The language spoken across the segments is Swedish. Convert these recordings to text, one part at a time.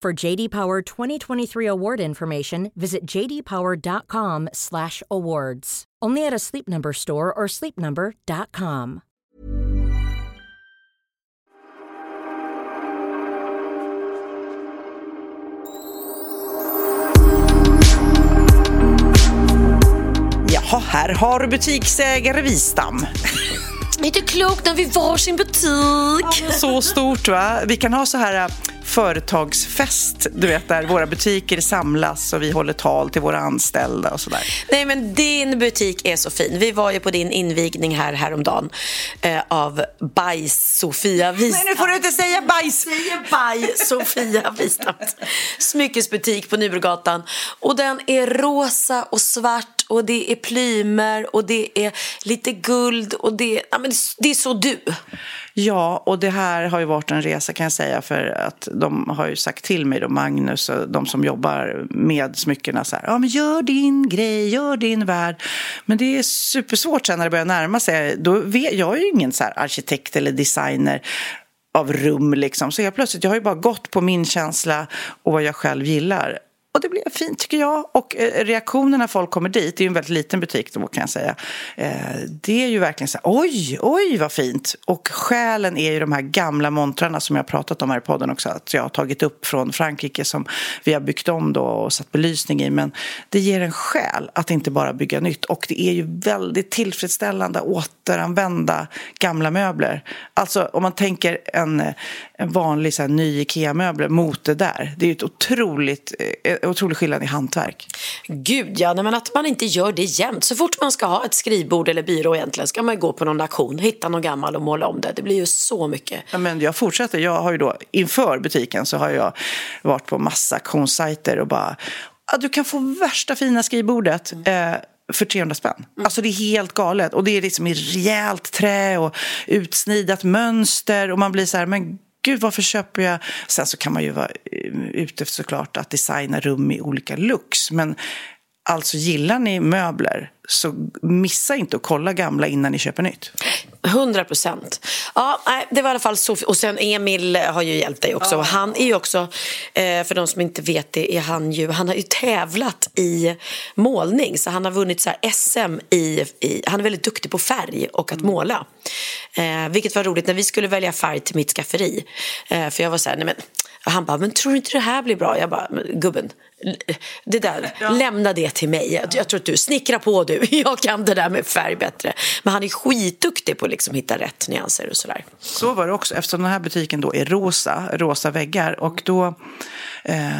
For JD Power 2023 award information, visit jdpower.com/awards. Only at a Sleep Number store or sleepnumber.com. Jaha, här har du butiksägare Wistam. Inte klokt när vi var sin butik. Så stort va? Vi kan ha så här äh, företagsfest, du vet där våra butiker samlas och vi håller tal till våra anställda och sådär. Nej men din butik är så fin. Vi var ju på din invigning här häromdagen eh, av Bajs-Sofia Wistam. Nej nu får du inte säga bajs! säger Baj-Sofia Wistam. Smyckesbutik på Nybregatan. Och den är rosa och svart och det är plymer och det är lite guld och det, ja, men det är så du. Ja, och det här har ju varit en resa kan jag säga för att de har ju sagt till mig då, Magnus och de som jobbar med smyckena så här, ja men gör din grej, gör din värld. Men det är supersvårt sen när det börjar närma sig. Då vet, jag är ju ingen så här arkitekt eller designer av rum liksom. Så jag plötsligt, jag har ju bara gått på min känsla och vad jag själv gillar. Och det blev fint tycker jag. Och eh, reaktionen när folk kommer dit, det är ju en väldigt liten butik då kan jag säga. Eh, det är ju verkligen så här, oj, oj vad fint. Och själen är ju de här gamla montrarna som jag har pratat om här i podden också. Att jag har tagit upp från Frankrike som vi har byggt om då och satt belysning i. Men det ger en själ att inte bara bygga nytt. Och det är ju väldigt tillfredsställande att återanvända gamla möbler. Alltså om man tänker en, en vanlig så här, ny Ikea-möbel mot det där. Det är ju ett otroligt otrolig skillnad i hantverk. Gud ja, men att man inte gör det jämt. Så fort man ska ha ett skrivbord eller byrå egentligen ska man gå på någon auktion, hitta någon gammal och måla om det. Det blir ju så mycket. Ja, men jag fortsätter. Jag har ju då, inför butiken så har jag varit på massa auktionssajter och bara, ja, du kan få värsta fina skrivbordet. Mm. Eh, för 300 spänn. Mm. Alltså det är helt galet. Och det är liksom i rejält trä och utsnidat mönster. Och man blir så här, men gud varför köper jag... Sen så kan man ju vara eh, ute efter såklart att designa rum i olika looks. Men alltså gillar ni möbler så missa inte att kolla gamla innan ni köper nytt. 100 procent. Ja, det var i alla fall så. Och sen Emil har ju hjälpt dig också. Ja. Han är ju också, eh, för de som inte vet det, är han ju, han har ju tävlat i målning. Så han har vunnit så SM i, i han är väldigt duktig på färg och att mm. måla. Eh, vilket var roligt när vi skulle välja färg till mitt skafferi. Eh, för jag var så här, nej men, han bara, men tror du inte det här blir bra? Jag bara, gubben, det där, ja. lämna det till mig. Jag, jag tror att du, snickrar på du, jag kan det där med färg bättre. Men han är skitduktig på att liksom hitta rätt nyanser och sådär. Så var det också, eftersom den här butiken då är rosa, rosa väggar. Och då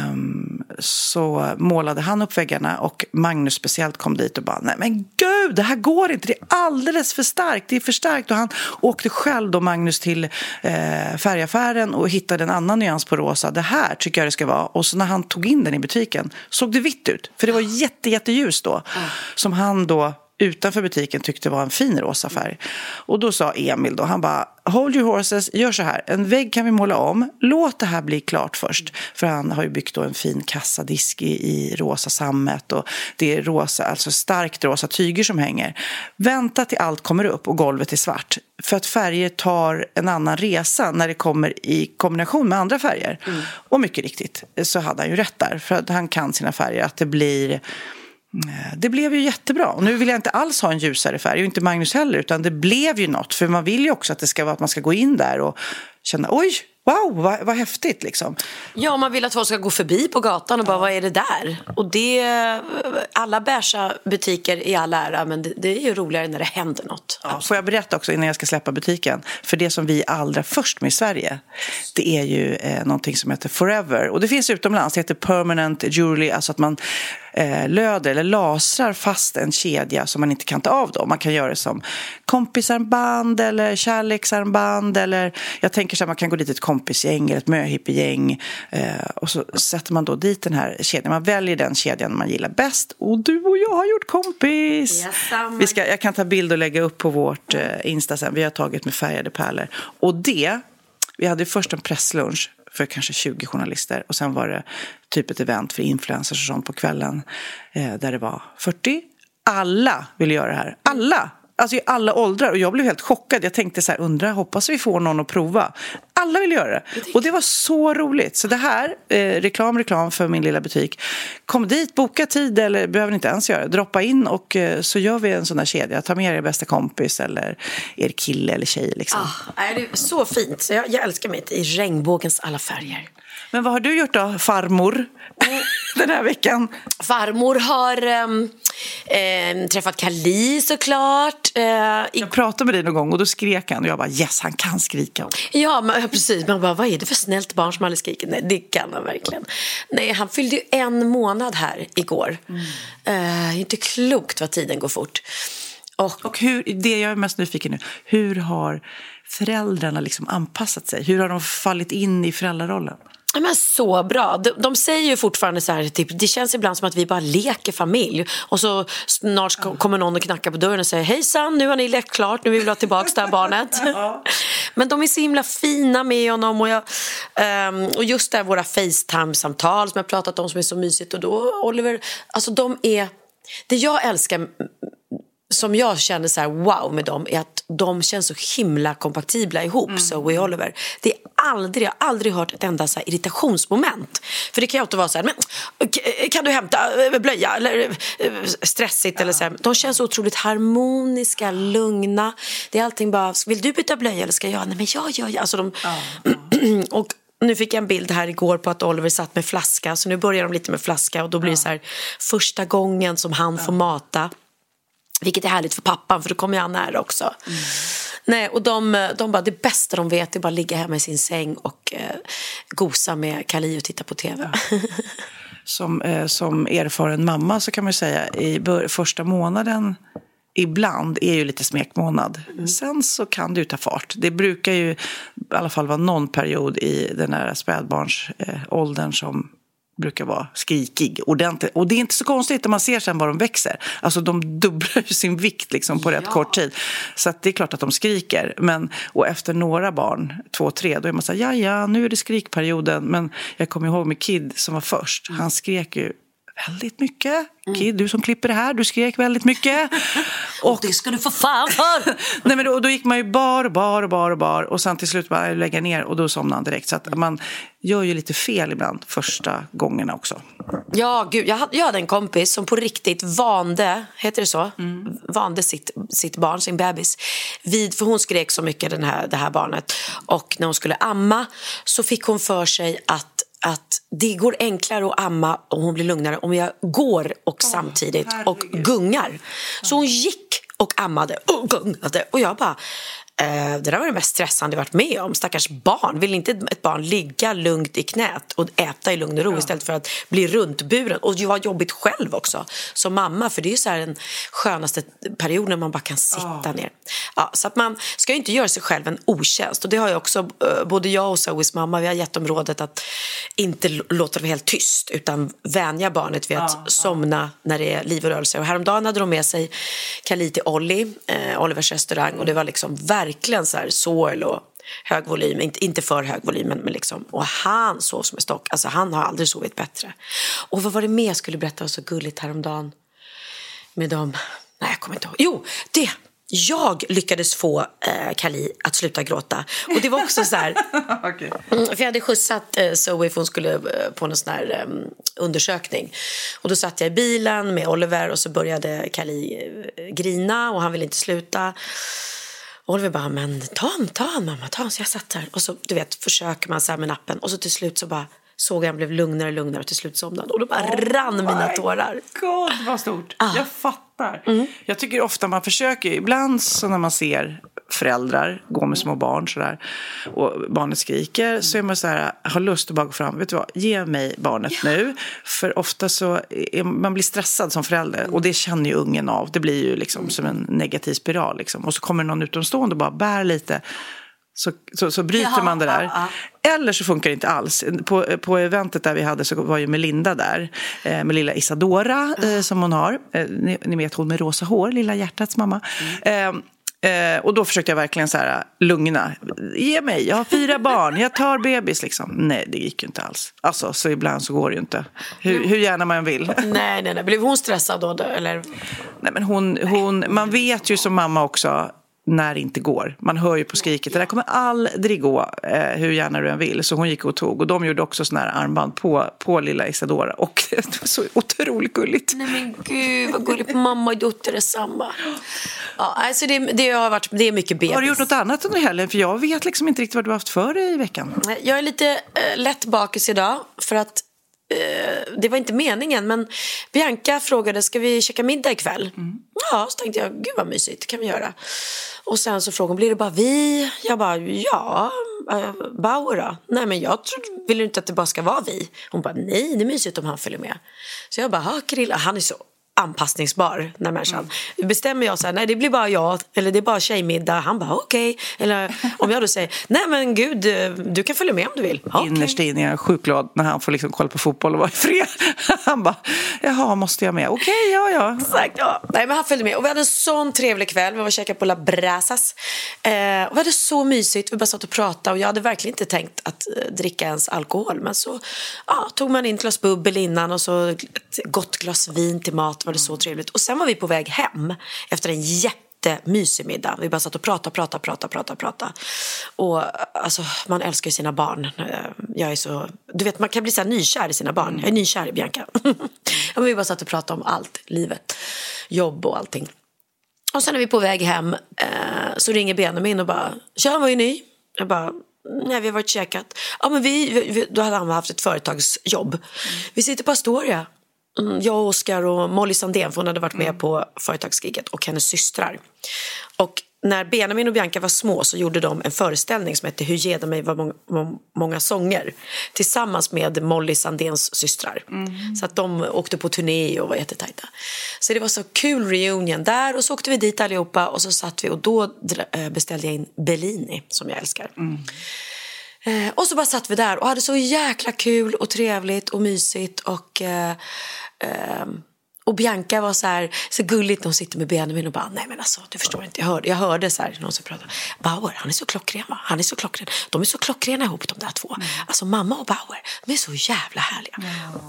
um, så målade han upp väggarna och Magnus speciellt kom dit och bara, nej men gud, det här går inte, det är alldeles för starkt, det är för starkt. Och han åkte själv då, Magnus, till eh, färgaffären och hittade en annan nyans på rosa. Det här tycker jag det ska vara. Och så när han tog in den i butiken såg det vitt ut, för det var jätte, jätteljus då. Som han då utanför butiken tyckte var en fin rosa färg. Och då sa Emil då, han bara Hold your horses, gör så här, en vägg kan vi måla om, låt det här bli klart först. För han har ju byggt då en fin kassadisk i, i rosa sammet och det är rosa, alltså starkt rosa tyger som hänger. Vänta till allt kommer upp och golvet är svart. För att färger tar en annan resa när det kommer i kombination med andra färger. Mm. Och mycket riktigt så hade han ju rätt där, för att han kan sina färger, att det blir det blev ju jättebra. Och nu vill jag inte alls ha en ljusare färg, och inte Magnus heller, utan det blev ju något. För man vill ju också att det ska vara att man ska gå in där och känna oj, wow, vad, vad häftigt liksom. Ja, man vill att folk ska gå förbi på gatan och bara, vad är det där? Och det, alla beiga butiker i all ära, men det, det, är ju roligare när det händer något. Ja, får jag berätta också innan jag ska släppa butiken? För det som vi är allra först med i Sverige, det är ju eh, någonting som heter Forever. Och det finns utomlands, det heter Permanent Jewelry, alltså att man eh, löder eller lasrar fast en kedja som man inte kan ta av. Då. Man kan göra det som kompisarmband eller kärleksarmband. Eller, jag tänker så att man kan gå dit ett kompisgäng eller ett möhippiegäng eh, och så sätter man då dit den här kedjan. Man väljer den kedjan man gillar bäst. Och du och jag har gjort kompis! Vi ska, jag kan ta bild och lägga upp på vårt eh, Insta sen. Vi har tagit med färgade pärlor. Och det, vi hade först en presslunch för kanske 20 journalister. Och sen var det typ ett event för influencers och sånt på kvällen eh, där det var 40. Alla ville göra det här. Alla! Alltså i alla åldrar. Och jag blev helt chockad. Jag tänkte så här, undra, hoppas vi får någon att prova. Alla vill göra det. Och det var så roligt. Så det här, eh, reklam, reklam för min lilla butik. Kom dit, boka tid eller behöver inte ens göra Droppa in och eh, så gör vi en sån här kedja. Ta med er bästa kompis eller er kille eller tjej. Liksom. Ah, det är så fint. Så jag, jag älskar mitt i regnbågens alla färger. Men vad har du gjort då, farmor, den här veckan? Farmor har eh, träffat Kali såklart. Eh, jag pratade med dig någon gång och då skrek han och jag bara yes, han kan skrika. Ja, men, precis. Man bara, vad är det för snällt barn som aldrig skriker? Nej, det kan han verkligen. Nej, han fyllde ju en månad här igår. Mm. Eh, inte klokt vad tiden går fort. Och, och hur, det jag är mest nyfiken nu, hur har föräldrarna liksom anpassat sig? Hur har de fallit in i föräldrarollen? Men så bra. De, de, säger ju fortfarande så här, typ, det känns ibland som att vi bara leker familj. Och så snart kommer någon och knackar på dörren och säger hejsan, nu har ni lekt klart, nu vill vi ha tillbaka det här barnet. Men de är så himla fina med honom och, jag, um, och just där våra Facetime-samtal som jag pratat om som är så mysigt och då Oliver, alltså de är, det jag älskar som jag känner så här, wow med dem är att de känns så himla kompatibla ihop, mm. Zoe och Oliver. Det är aldrig, jag har aldrig hört ett enda så irritationsmoment. För det kan ju alltid vara så här, men, kan du hämta eh, blöja? Eller eh, stressigt ja. eller så här. De känns otroligt harmoniska, lugna. Det är allting bara, vill du byta blöja eller ska jag? Nej men jag gör jag. Alltså de, ja. och nu fick jag en bild här igår på att Oliver satt med flaska, så nu börjar de lite med flaska och då blir det så här första gången som han får mata vilket är härligt för pappan för då kommer han nära också. Mm. Nej, och de, de bara, det bästa de vet är bara ligga hemma i sin säng och eh, gosa med Kali och titta på tv. Ja. Som, eh, som erfaren mamma så kan man säga i första månaden ibland är ju lite smekmånad. Mm. Sen så kan det ju ta fart. Det brukar ju i alla fall vara någon period i den här spädbarnsåldern eh, som brukar vara skrikig ordentligt. Och det är inte så konstigt när man ser sen vad de växer. Alltså de dubblar ju sin vikt liksom på rätt ja. kort tid. Så det är klart att de skriker. Men, och efter några barn, två, tre, då är man så här, ja, ja, nu är det skrikperioden. Men jag kommer ihåg med Kid som var först. Han skrek ju väldigt mycket. Mm. Kid, du som klipper det här, du skrek väldigt mycket. och, och det ska du få fan för! Nej, men då, då, gick man ju bar, bar, bar, bar och sen till slut bara lägga ner och då somnade han direkt. Så att man gör ju lite fel ibland första gångerna också. Ja, gud, jag hade, jag hade en kompis som på riktigt vande, heter det så? Mm. Vande sitt, sitt barn, sin bebis. Vid, för hon skrek så mycket, den här, det här barnet. Och när hon skulle amma så fick hon för sig att att det går enklare att amma och hon blir lugnare om jag går och oh, samtidigt herregud. och gungar. Så hon gick och ammade och gungade och jag bara Eh, det där var det mest stressande jag varit med om. Stackars barn. Vill inte ett barn ligga lugnt i knät och äta i lugn och ro ja. istället för att bli runtburen och ha jobbigt själv också som mamma. För det är så här den skönaste perioden när man bara kan sitta ja. ner. Ja, så att man ska ju inte göra sig själv en otjänst. Och det har jag också, eh, både jag och Zoes mamma, vi har gett dem rådet att inte låta vara helt tyst utan vänja barnet vid att ja, somna när det är liv och rörelse. Och häromdagen hade de med sig Kali till Olli, eh, Olivers restaurang och det var liksom verkligen verkligen så här sorl och hög volym, inte, inte för hög volym men, liksom, och han sov som en stock, alltså han har aldrig sovit bättre. Och vad var det mer jag skulle berätta var så gulligt häromdagen med dem, nej jag kommer inte ihåg, jo det! Jag lyckades få eh, Kali att sluta gråta. Och det var också så här... okay. mm, för jag hade skjutsat eh, Zoe för hon skulle eh, på någon sån här um, undersökning. Och då satt jag i bilen med Oliver och så började Kali eh, grina och han ville inte sluta. Oliver bara, men ta en, ta en mamma, ta en. Så jag satt där och så du vet, försöker man så med nappen och så till slut så bara såg jag han blev lugnare och lugnare och till slut somnade. Och då bara rann mina tårar. God, vad stort. Ah. Jag fattar. Jag tycker ofta man försöker, ibland så när man ser föräldrar gå med små barn sådär och barnet skriker så är man så här, har lust att bara gå fram, vet du vad, ge mig barnet nu. För ofta så, är, man blir stressad som förälder och det känner ju ungen av. Det blir ju liksom som en negativ spiral liksom. Och så kommer någon utomstående och bara bär lite. Så, så, så bryter Jaha, man det där. ja, Eller så funkar det inte alls. På, på eventet där vi hade så var ju Melinda där. Eh, med lilla Isadora eh, som hon har. Eh, ni, ni vet hon med rosa hår, lilla hjärtats mamma. Eh, Eh, och då försökte jag verkligen så här, lugna. Ge mig, jag har fyra barn, jag tar bebis liksom. Nej, det gick ju inte alls. Alltså, så ibland så går det ju inte. Hur, hur gärna man vill. Nej, nej, nej. Blev hon stressad då? Eller? Nej, men hon, hon, man vet ju som mamma också när det inte går. Man hör ju på skriket, det där kommer aldrig gå eh, hur gärna du än vill. Så hon gick och tog. Och de gjorde också såna här armband på, på lilla Isadora. Och det var så otroligt gulligt. Nej men gud vad gulligt, mamma och dotter är samma. Ja, alltså det, det, har varit, det är mycket bebis. Har du gjort något annat under helgen? För jag vet liksom inte riktigt vad du har haft för dig i veckan. Jag är lite eh, lätt bakis idag för att det var inte meningen men Bianca frågade ska vi käka middag ikväll? Ja, så tänkte jag gud vad mysigt, kan vi göra. Och sen så frågade hon blir det bara vi? Jag bara ja, äh, Bauer då? Nej men jag vill inte att det bara ska vara vi. Hon bara nej, det är mysigt om han följer med. Så jag bara, ha Krilla, han är så anpassningsbar den här människan. Bestämmer jag så här, nej det blir bara jag eller det är bara tjejmiddag, han bara okej. Eller om jag då säger, nej men gud du kan följa med om du vill. Okej. Innerst inne är jag sjukt glad när han får liksom kolla på fotboll och vara fred. Han bara, jaha, måste jag med? Okej, ja, ja. Exakt, ja. Nej, men han följde med och vi hade en sån trevlig kväll. Vi var och käkade på La Brasas. Eh, och vi hade så mysigt. Vi bara satt och pratade och jag hade verkligen inte tänkt att eh, dricka ens alkohol. Men så ja, tog man in ett glas bubbel innan och så ett gott glas vin till mat. Var det så trevligt. Och sen var vi på väg hem efter en jättemysig middag. Vi bara satt och pratade, pratade, pratade, pratade, pratade. Och alltså, man älskar ju sina barn. Eh, Jag är så, du vet, man kan bli så här nykär i sina barn. Jag är nykär i Bianca. ja, vi bara satt och pratade om allt, livet, jobb och allting. Och sen är vi på väg hem eh, så ringer Benjamin och bara, tja, vad är ni? Jag bara, nej vi har varit och käkat. Ja men vi, vi- vi, då hade han haft ett företagsjobb. Vi sitter på Astoria. Mm, jag och Oskar och Molly Sandén, för hon hade varit med på företagsgiget och hennes systrar. Och när Benjamin och Bianca var små så gjorde de en föreställning som hette Hur ger de mig vad många, många sånger tillsammans med Molly Sandéns systrar. Så att de åkte på turné och var jättetajta. Så det var så kul reunion där och så åkte vi dit allihopa och så satt vi och då eh, beställde jag in Bellini som jag älskar. Eh, och så bara satt vi där och hade så jäkla kul och trevligt och mysigt och eh, ehm, och Bianca var så här, så gulligt när hon sitter med Benjamin och bara, nej men alltså du förstår inte, jag hörde, jag hörde så här någon som pratade, Bauer, han är så klockren va, han är så klockren, de är så klockrena ihop de där två. Alltså mamma och Bauer, de är så jävla härliga.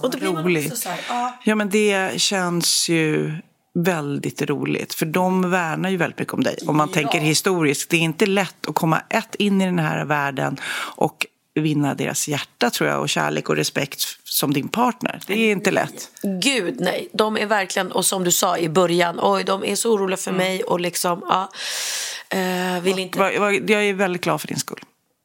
och då blir man också roligt. så här, ja. Ja, men det känns ju väldigt roligt. För de värnar ju väldigt mycket om dig. Om man tänker historiskt. Det är inte lätt att komma ett in i den här världen och vinna deras hjärta tror jag och kärlek och respekt som din partner. Det är inte lätt. Gud nej, de är verkligen, och som du sa i början, oj de är så oroliga för mig och liksom, ja, eh, vill inte... Jag är väldigt glad för din skull.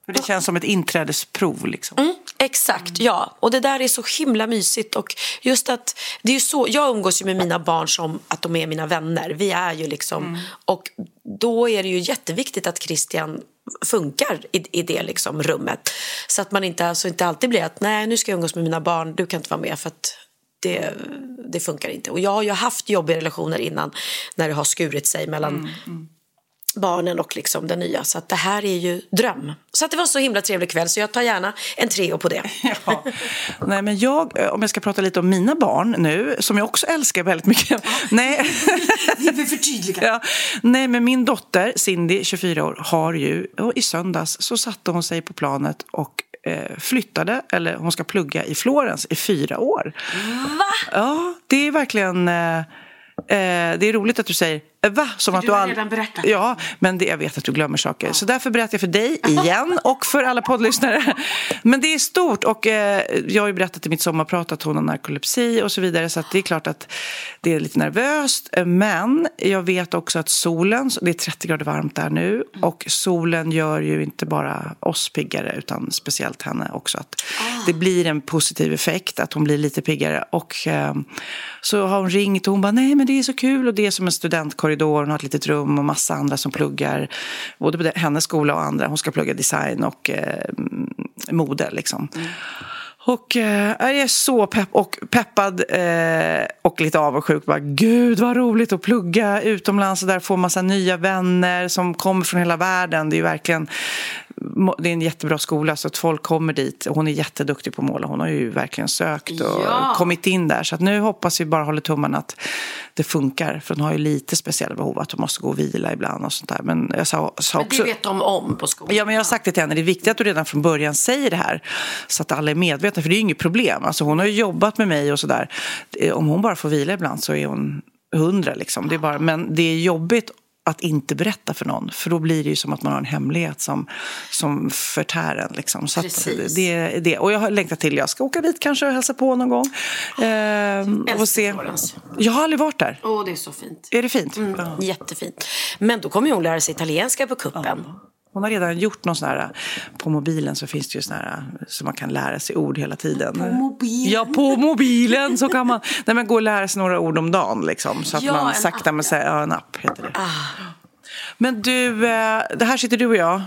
För det känns som ett inträdesprov liksom. Mm, exakt, ja. Och det där är så himla mysigt. Och just att, det är ju så, jag umgås ju med mina barn som att de är mina vänner. Vi är ju liksom, och då är det ju jätteviktigt att Christian funkar i, i det liksom rummet. Så att man inte, alltså inte alltid blir att nej nu ska jag umgås med mina barn, du kan inte vara med för att det, det funkar inte. Och jag har ju haft jobbiga relationer innan när det har skurit sig mellan barnen och liksom den nya. Så att det här är ju dröm. Så att det var så himla trevlig kväll så jag tar gärna en trio på det. Ja. Nej, men jag, eh, om jag ska prata lite om mina barn nu, som jag också älskar väldigt mycket. Nej. Vi vill förtydliga. Ja. Nej, men min dotter Cindy, 24 år, har ju, och i söndags så satte hon sig på planet och eh, flyttade, eller hon ska plugga i Florens i fyra år. Va? Ja, det är verkligen... Eh, eh, det är roligt att du säger Va? Som att du har all... redan berättat. Ja, men det, jag vet att du glömmer saker. Så därför berättar jag för dig igen och för alla poddlyssnare. Men det är stort och eh, jag har ju berättat i mitt sommarprat att hon har narkolepsi och så vidare. Så det är klart att det är lite nervöst. Men jag vet också att solen, det är 30 grader varmt där nu och solen gör ju inte bara oss piggare utan speciellt henne också. Att Det blir en positiv effekt, att hon blir lite piggare. Och eh, så har hon ringt och hon bara, nej men det är så kul och det är som en studentkorridor, hon har ett litet rum och massa andra som pluggar, både på hennes skola och andra. Hon ska plugga design och eh, mode liksom. Och eh, jag är så pepp och peppad eh, och lite avundsjuk. Bara, Gud vad roligt att plugga utomlands och där få massa nya vänner som kommer från hela världen. Det är verkligen det är en jättebra skola så att folk kommer dit. Hon är jätteduktig på att måla. Hon har ju verkligen sökt och Ja. kommit in där. Så att nu hoppas vi bara håller tummarna att det funkar. För hon har ju lite speciella behov. Att hon måste gå och vila ibland och sånt där. Men jag sa, sa Men också... det vet de om på skolan. Ja, men jag har sagt det till henne. Det är viktigt att du redan från början säger det här. Så att alla är medvetna. För det är ju inget problem. Alltså, hon har ju jobbat med mig och sådär. Eh, Om hon bara får vila ibland så är hon hundra. Liksom. Det är bara, men det är jobbigt att inte berätta för någon. För då blir det ju som att man har en hemlighet som, som förtär en. Liksom. Så Precis. det det. Och jag har längtat till. Jag ska åka dit kanske och hälsa på någon gång. Ehm, och se. Florens. Jag har aldrig varit där. Åh, det är så fint. Är det fint? Mm, Ja. Jättefint. Men då kommer hon lära sig italienska på kuppen. Hon har redan gjort någon sån här, på mobilen så finns det ju sån här, så man kan lära sig ord hela tiden. På mobilen? Ja, på mobilen så kan man nej, men gå och lära sig några ord om dagen liksom. Så att Ja, man sakta Ah. men säger, ja en app heter det. Men du, eh, det här sitter du och jag.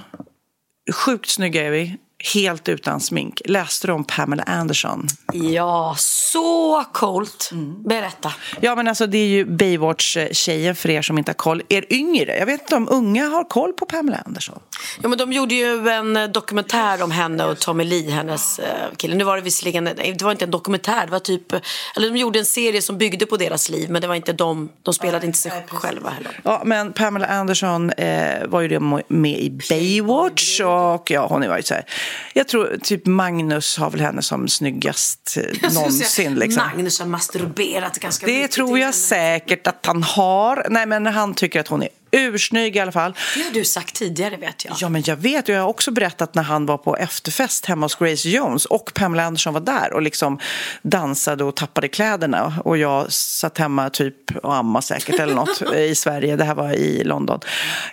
Sjukt snygga är vi. Helt utan smink. Läste du om Pamela Anderson? Ja, så coolt. Mm. Berätta. Ja, men alltså det är ju Baywatch-tjejen för er som inte har koll. Er yngre, jag vet inte om unga har koll på Pamela Anderson. Ja, men de gjorde ju en eh, dokumentär om henne och Tommy Lee, hennes eh, kille. Nu var det visserligen, nej, det var inte en dokumentär, det var typ, eller de gjorde en serie som byggde på deras liv, men det var inte de, de spelade inte sig själva heller. Ja, men Pamela Anderson eh, var ju med i Baywatch och ja, hon har varit så här. Jag tror typ Magnus har väl henne som snyggast eh, Jag någonsin. Liksom. Magnus har masturberat ganska Det mycket tror till jag henne. säkert att han har. Nej, men han tycker att hon är ursnygg i alla fall. Det har du sagt tidigare vet jag. Ja, men jag vet. Jag har också berättat när han var på efterfest hemma hos Grace Jones och Pamela Anderson var där och liksom dansade och tappade kläderna. Och jag satt hemma typ och amma säkert eller något i Sverige. Det här var i London.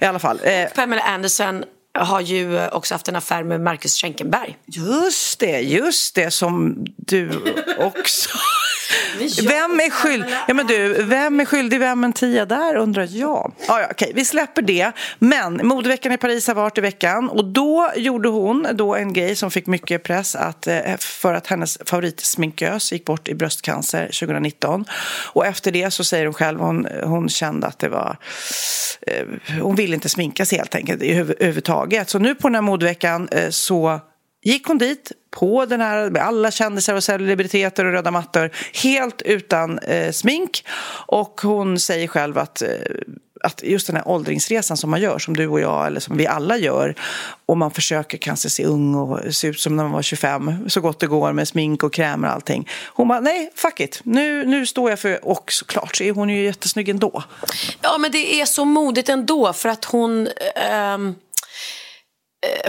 I alla fall. Eh, Pamela Anderson har ju också haft en affär med Marcus Schenkenberg. Just det, just det som du också... Vem är skyldig? Ja, men du, vem är skyldig vem en tia där undrar jag. Ja, ja, okej, vi släpper det. Men modeveckan i Paris har varit i veckan och då gjorde hon då en grej som fick mycket press att, eh, för att hennes favoritsminkös gick bort i bröstcancer 2019. Och efter det så säger hon själv, hon, hon kände att det var... Eh, hon ville inte sminka sig helt enkelt huvud- överhuvudtaget. Så nu på den här modeveckan eh, så gick hon dit på den här med alla kändisar och celebriteter och röda mattor helt utan eh, smink. Och hon säger själv att, eh, att just den här åldringsresan som man gör, som du och jag eller som vi alla gör och man försöker kanske se ung och se ut som när man var 25 så gott det går med smink och krämer och allting. Hon bara, nej, fuck it. Nu, nu står jag för... Och såklart så är hon ju jättesnygg ändå. Ja, men det är så modigt ändå för att hon... ehm, eh,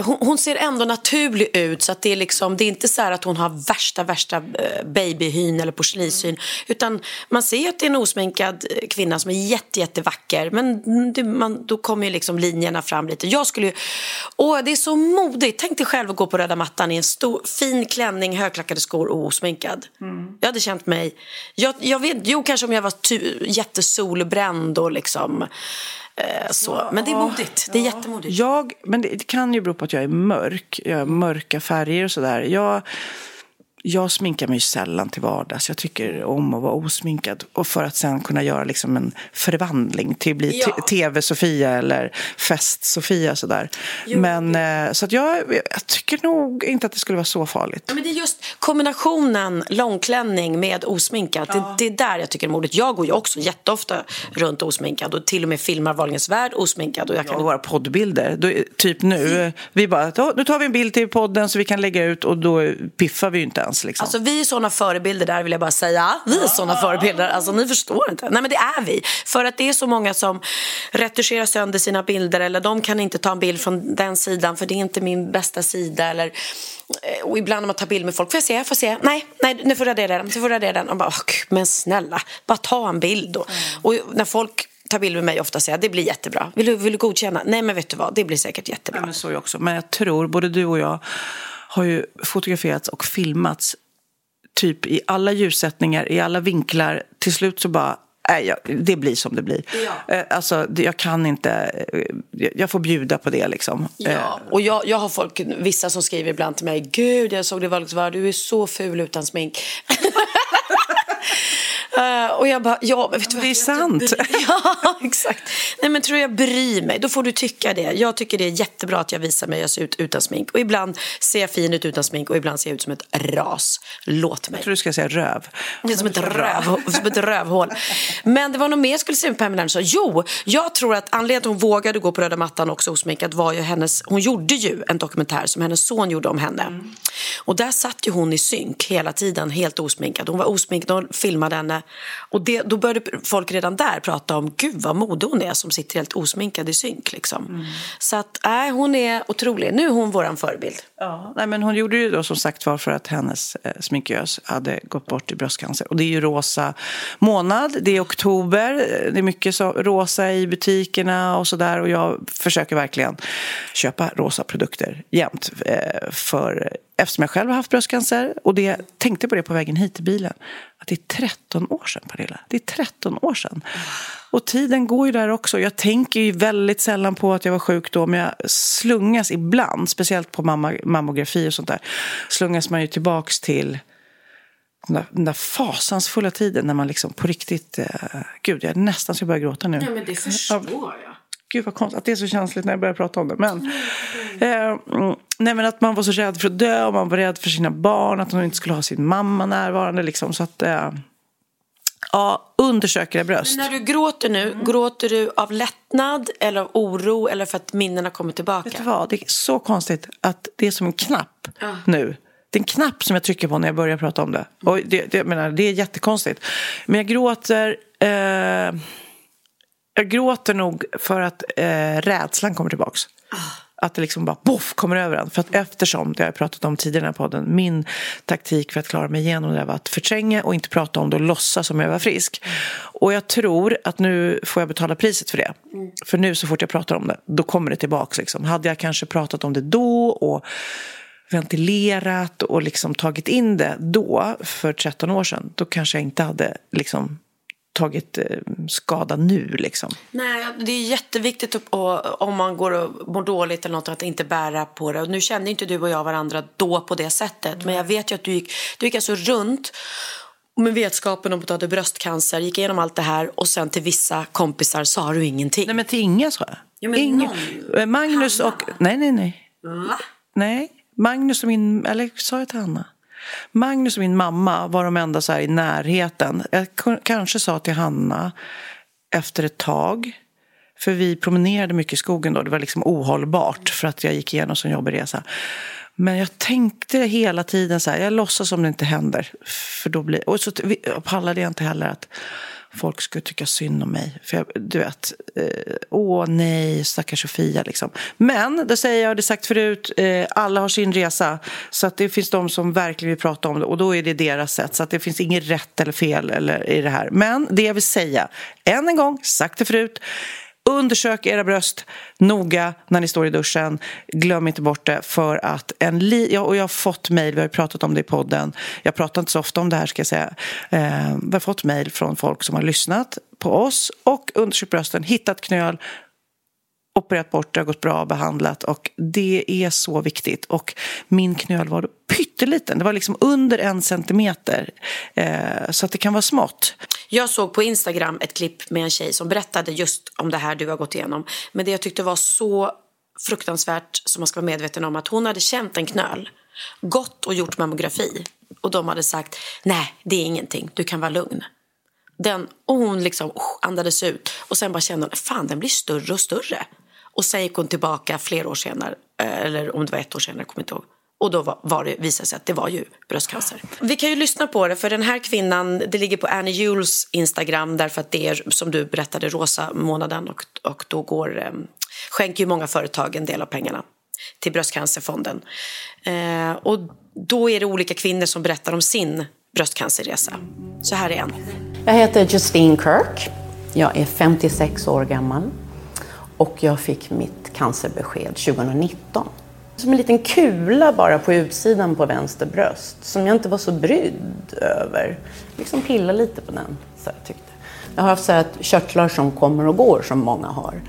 hon, hon ser ändå naturlig ut så att det är liksom, det är inte så att hon har värsta, värsta eh, babyhyn eller porslinshyn. Utan man ser att det är en osminkad eh, kvinna som är jätte, jättevacker. Men det, man, då kommer ju liksom linjerna fram lite. Jag skulle ju, åh det är så modigt. Tänk dig själv att gå på röda mattan i en stor, fin klänning, högklackade skor och osminkad. Jag hade känt mig, jag, jag vet, jo kanske om jag var tu, jättesolbränd och liksom eh, så. Men det är modigt, det är jättemodigt. Jag, men det, det kan ju bero på att jag är mörk. Jag har mörka färger och sådär. Jag, jag sminkar mig sällan till vardags. Jag tycker om att vara osminkad. Och för att sen kunna göra liksom en förvandling till att bli Ja. TV-Sofia eller Fest-Sofia. Sådär. Men, eh, så att jag, jag tycker nog inte att det skulle vara så farligt. Ja, men det är just kombinationen långklänning med osminkad. Det, det är där jag tycker det är modigt. Jag går ju också jätteofta runt osminkad och till och med filmar Wahlgrens värld osminkad. Och jag Ja, kan... våra poddbilder. Då, typ nu. Vi bara, "Ja, nu tar vi en bild till podden så vi kan lägga ut och då piffar vi ju inte ens. Liksom. Alltså vi är såna förebilder där vill jag bara säga. Vi är såna förebilder. Alltså ni förstår inte. Nej men det är vi. För att det är så många som retuscherar sönder sina bilder eller de kan inte ta en bild från den sidan för det är inte min bästa sida eller eh, och ibland när man tar bild med folk, får jag se, får jag se, nej, nej, nu får du radera den, nu får du radera den. Och bara, men snälla, bara ta en bild då. Mm. Och när folk tar bild med mig ofta säger det blir jättebra. Vill du, vill du godkänna? Nej men vet du vad, det blir säkert jättebra. Ja, men så är jag också. Men jag tror, både du och jag har ju fotograferats och filmats typ i alla ljussättningar, i alla vinklar. Till slut så bara, nej, det blir som det blir. Ja. Eh, alltså, jag kan inte, eh, jag får bjuda på det liksom. Ja. Eh. Och jag, jag har folk, vissa som skriver ibland till mig, gud jag såg det var du är så ful utan smink. Uh, och jag bara, ja men vet du vad? Det är sant. ja, exakt. Nej men tror jag bryr mig, då får du tycka det. Jag tycker det är jättebra att jag visar mig, jag ser ut utan smink. Och ibland ser jag fin ut utan smink och ibland ser jag ut som ett ras. Låt mig. Jag tror du ska säga röv. Det är som ett, röv, som ett rövhål. Men det var nog mer jag skulle säga med Pamela Anderson. Jo, jag tror att anledningen till att hon vågade gå på röda mattan också osminkad var ju hennes, hon gjorde ju en dokumentär som hennes son gjorde om henne. Mm. Och där satt ju hon i synk hela tiden, helt osminkad. Hon var osminkad och filmade henne och det, då började folk redan där prata om gud vad modig hon är som sitter helt osminkad i synk. Liksom. Mm. Så att, äh, hon är otrolig. Nu är hon vår förebild. Ja, nej, men hon gjorde ju då som sagt var för att hennes eh, sminkös hade gått bort i bröstcancer. Och det är ju rosa månad, det är oktober, det är mycket så, rosa i butikerna och sådär. Och jag försöker verkligen köpa rosa produkter jämt. Eh, för, eftersom jag själv har haft bröstcancer och det, tänkte på det på vägen hit i bilen det är 13 år sedan, Pernilla. Det är 13 år sedan. Och tiden går ju där också. Jag tänker ju väldigt sällan på att jag var sjuk då, men jag slungas ibland, speciellt på mamma, mammografi och sånt där, slungas man ju tillbaks till den där, den där fasansfulla tiden när man liksom på riktigt, eh, gud jag är nästan så jag börjar gråta nu. Ja men det förstår jag. Gud vad konstigt att det är så känsligt när jag börjar prata om det. Men, eh, nej, men att man var så rädd för att dö och man var rädd för sina barn. Att hon inte skulle ha sin mamma närvarande. Liksom, så att, eh, ja, undersök era bröst. Men när du gråter nu, mm. gråter du av lättnad eller av oro eller för att minnena kommer tillbaka? Vet du vad, det är så konstigt att det är som en knapp ja. nu. Det är en knapp som jag trycker på när jag börjar prata om det. Och det, det, menar, det är jättekonstigt. Men jag gråter... Eh, jag gråter nog för att eh, rädslan kommer tillbaka. Oh. Att det liksom bara boff kommer över en. För att eftersom, det har jag pratat om tidigare i den här podden, min taktik för att klara mig igenom det var att förtränga och inte prata om det och låtsas som jag var frisk. Mm. Och jag tror att nu får jag betala priset för det. Mm. För nu så fort jag pratar om det, då kommer det tillbaka. Liksom. Hade jag kanske pratat om det då och ventilerat och liksom tagit in det då, för 13 år sedan, då kanske jag inte hade liksom tagit eh, skada nu. Liksom. Nej, det är jätteviktigt att, om man går och mår dåligt eller något att inte bära på det. Och nu kände inte du och jag varandra då på det sättet. Mm. Men jag vet ju att du gick, du gick alltså runt med vetskapen om att du hade bröstcancer, gick igenom allt det här och sen till vissa kompisar sa du ingenting. Nej, men till inga sa jag. Ja, men Inge, någon... Eh, Magnus Hanna. och... Nej, nej, nej. Va? Nej, Magnus och min... Eller sa jag till Hanna? Magnus och min mamma var de enda så här i närheten. Jag kanske sa till Hanna efter ett tag. För vi promenerade mycket i skogen då. Det var liksom ohållbart för att jag gick igenom som jobbresa. Men jag tänkte hela tiden så här, jag låtsas som det inte händer. För då blir, och så pallade jag inte heller att folk skulle tycka synd om mig. För jag, du vet, eh, åh nej, stackars Sofia liksom. Men, det säger jag, det sagt förut, eh, alla har sin resa. Så att det finns de som verkligen vill prata om det och då är det deras sätt. Så att det finns inget rätt eller fel eller, i det här. Men det jag vill säga, än en gång, sagt det förut, Undersök era bröst noga när ni står i duschen. Glöm inte bort det. För att en li ja, och jag har fått mejl, vi har pratat om det i podden. Jag pratar inte så ofta om det här ska jag säga. Eh, vi har fått mejl från folk som har lyssnat på oss och undersökt brösten, hittat knöl, opererat bort, det har gått bra, behandlat och det är så viktigt. Och min knöl var pytteliten, det var liksom under en centimeter. Eh, så att det kan vara smått. Jag såg på Instagram ett klipp med en tjej som berättade just om det här du har gått igenom. Men det jag tyckte var så fruktansvärt som man ska vara medveten om att hon hade känt en knöl, gått och gjort mammografi och de hade sagt nej, det är ingenting, du kan vara lugn. Den, och hon liksom andades ut och sen bara kände hon, fan den blir större och större. Och sen gick hon tillbaka flera år senare, eh, eller om det var ett år senare, jag kommer inte ihåg. Och då var, var det, visade sig att det var ju bröstcancer. Vi kan ju lyssna på det, för den här kvinnan, det ligger på Annie Jules Instagram därför att det är, som du berättade, rosa månaden och, och då går, ehm, skänker ju många företag en del av pengarna till Bröstcancerfonden. Eh, och då är det olika kvinnor som berättar om sin bröstcancerresa. Så här är en. Jag heter Justine Kirk. Jag är 56 år gammal och jag fick mitt cancerbesked 2019. Som en liten kula bara på utsidan på vänster bröst som jag inte var så brydd över. Liksom pilla lite på den, så jag tyckte. Jag har haft så här körtlar som kommer och går som många har.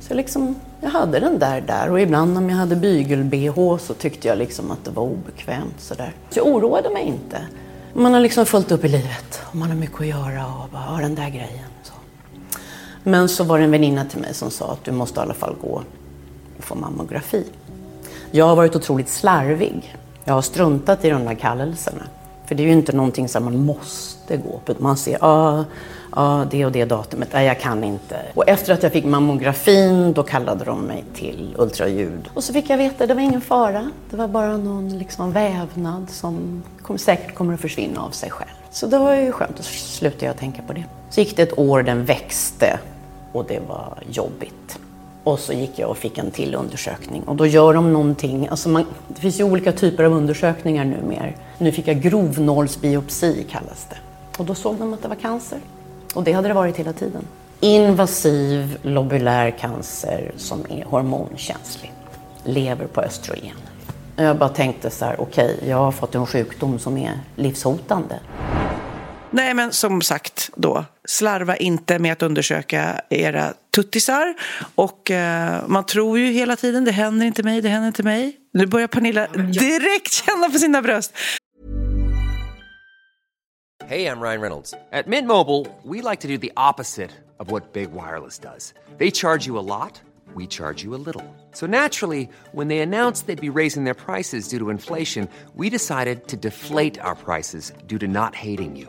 Så liksom, jag hade den där där och ibland om jag hade bygel-bh så tyckte jag liksom att det var obekvämt sådär. Så jag oroade mig inte. Man har liksom fullt upp i livet och man har mycket att göra och bara, den där grejen. Så. Men så var det en väninna till mig som sa att du måste i alla fall gå och få mammografi. Jag har varit otroligt slarvig. Jag har struntat i de där kallelserna. För det är ju inte någonting som man måste gå på. Man ser, ja, ja, det och det datumet, nej jag kan inte. Och efter att jag fick mammografin, då kallade de mig till ultraljud. Och så fick jag veta, det var ingen fara. Det var bara någon liksom vävnad som kom, säkert kommer att försvinna av sig själv. Så det var ju skönt, och så slutade jag tänka på det. Så gick det ett år, den växte och det var jobbigt. Och så gick jag och fick en till undersökning och då gör de någonting, alltså man, det finns ju olika typer av undersökningar numera. Nu fick jag grovnålsbiopsi kallas det. Och då såg de att det var cancer. Och det hade det varit hela tiden. Invasiv lobulär cancer som är hormonkänslig. Lever på östrogen. Jag bara tänkte så här, okej, okay, jag har fått en sjukdom som är livshotande. Nej, men som sagt då, slarva inte med att undersöka era tuttisar. Och eh, man tror ju hela tiden, det händer inte mig, det händer inte mig. Nu börjar Pernilla direkt känna på sina bröst. Hej, jag Ryan Reynolds. At Mint Mobile, we like to do the opposite of what Big Wireless does. They charge you a lot, we charge you a little. So naturally, when they announced they'd be raising their prices due to inflation, we decided to deflate our prices due to not hating you.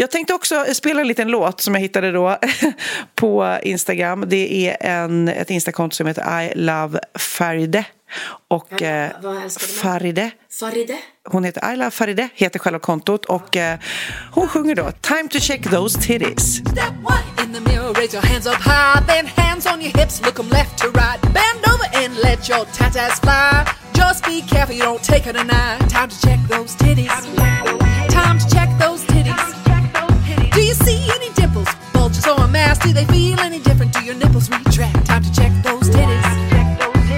Jag tänkte också spela en liten låt som jag hittade då på Instagram. Det är en, ett Instakonto som heter I love Faride. Och eh, Faride. Faride. Hon heter I love Faride, heter själva kontot. Och eh, hon sjunger då Time to check those titties. Step one in the mirror, raise your hands up high. Then hands on your hips, look them left to right. Bend over and let your tatas fly. Just be careful you don't take her tonight. Time to check those titties. Time to check those titties. Do you see any dimples? Bulges or a mass? Do they feel any different? Do your nipples retract? Time to check those titties.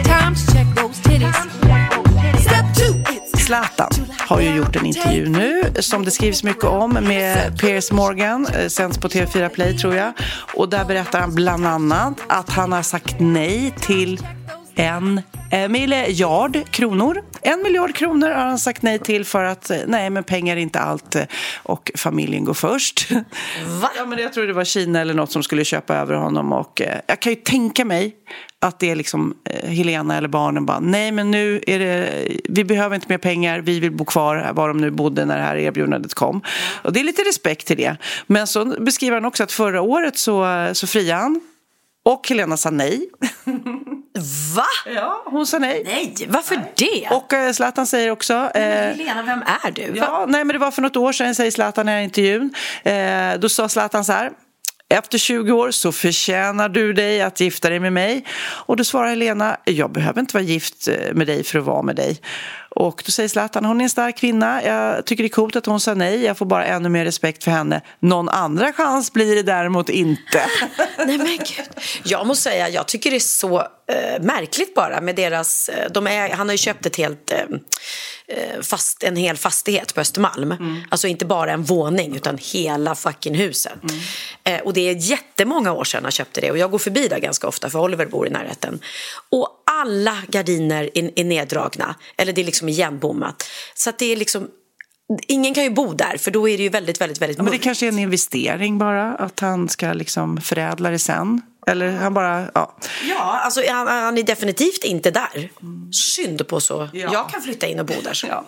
Time to check those titties. Step two. Zlatan har ju gjort en intervju nu som det skrivs mycket om med Piers Morgan, eh, sänds på TV4 Play tror jag. Och där berättar han bland annat att han har sagt nej till en eh, miljard kronor. En miljard kronor har han sagt nej till för att eh, nej, men pengar är inte allt eh, och familjen går först. Va? Ja, men jag tror det var Kina eller något som skulle köpa över honom och jag kan ju tänka mig att det är liksom Helena eller barnen bara nej men nu är det vi behöver inte mer pengar vi vill bo kvar var de nu bodde när det här erbjudandet kom och det är lite respekt till det men så beskriver han också att förra året så, så friade han och Helena sa nej. Va? Ja, hon sa nej. Nej, varför nej. det? Och äh, Zlatan säger också... Eh, Helena, vem är du? Ja, nej, men det var för något år sedan, säger Zlatan i intervjun. Eh, då sa Zlatan så här. Efter 20 år så förtjänar du dig att gifta dig med mig. Och då svarar Helena, jag behöver inte vara gift eh, med dig för att vara med dig. Och då säger Zlatan, hon är en stark kvinna. Jag tycker det är coolt att hon sa nej. Jag får bara ännu mer respekt för henne. Någon andra chans blir det däremot inte. nej men gud. Jag måste säga, jag tycker det är så eh, märkligt bara med deras... eh, De är, han har ju köpt ett helt, eh, eh, fast, en hel fastighet på Östermalm. Alltså inte bara en våning utan hela fucking huset. Eh, och det är jättemånga år sedan han köpte det och jag går förbi där ganska ofta för Oliver bor i närheten. Och alla gardiner är, är neddragna eller det är liksom igenbommat. Så det är liksom Ingen kan ju bo där för då är det ju väldigt, väldigt, väldigt Ja, men det mörkt. kanske är en investering bara, att han ska liksom förädla det sen. Eller han bara, ja. Ja, alltså han, han är definitivt inte där. Synd på så. Jag kan flytta in och bo där. Så. Ja.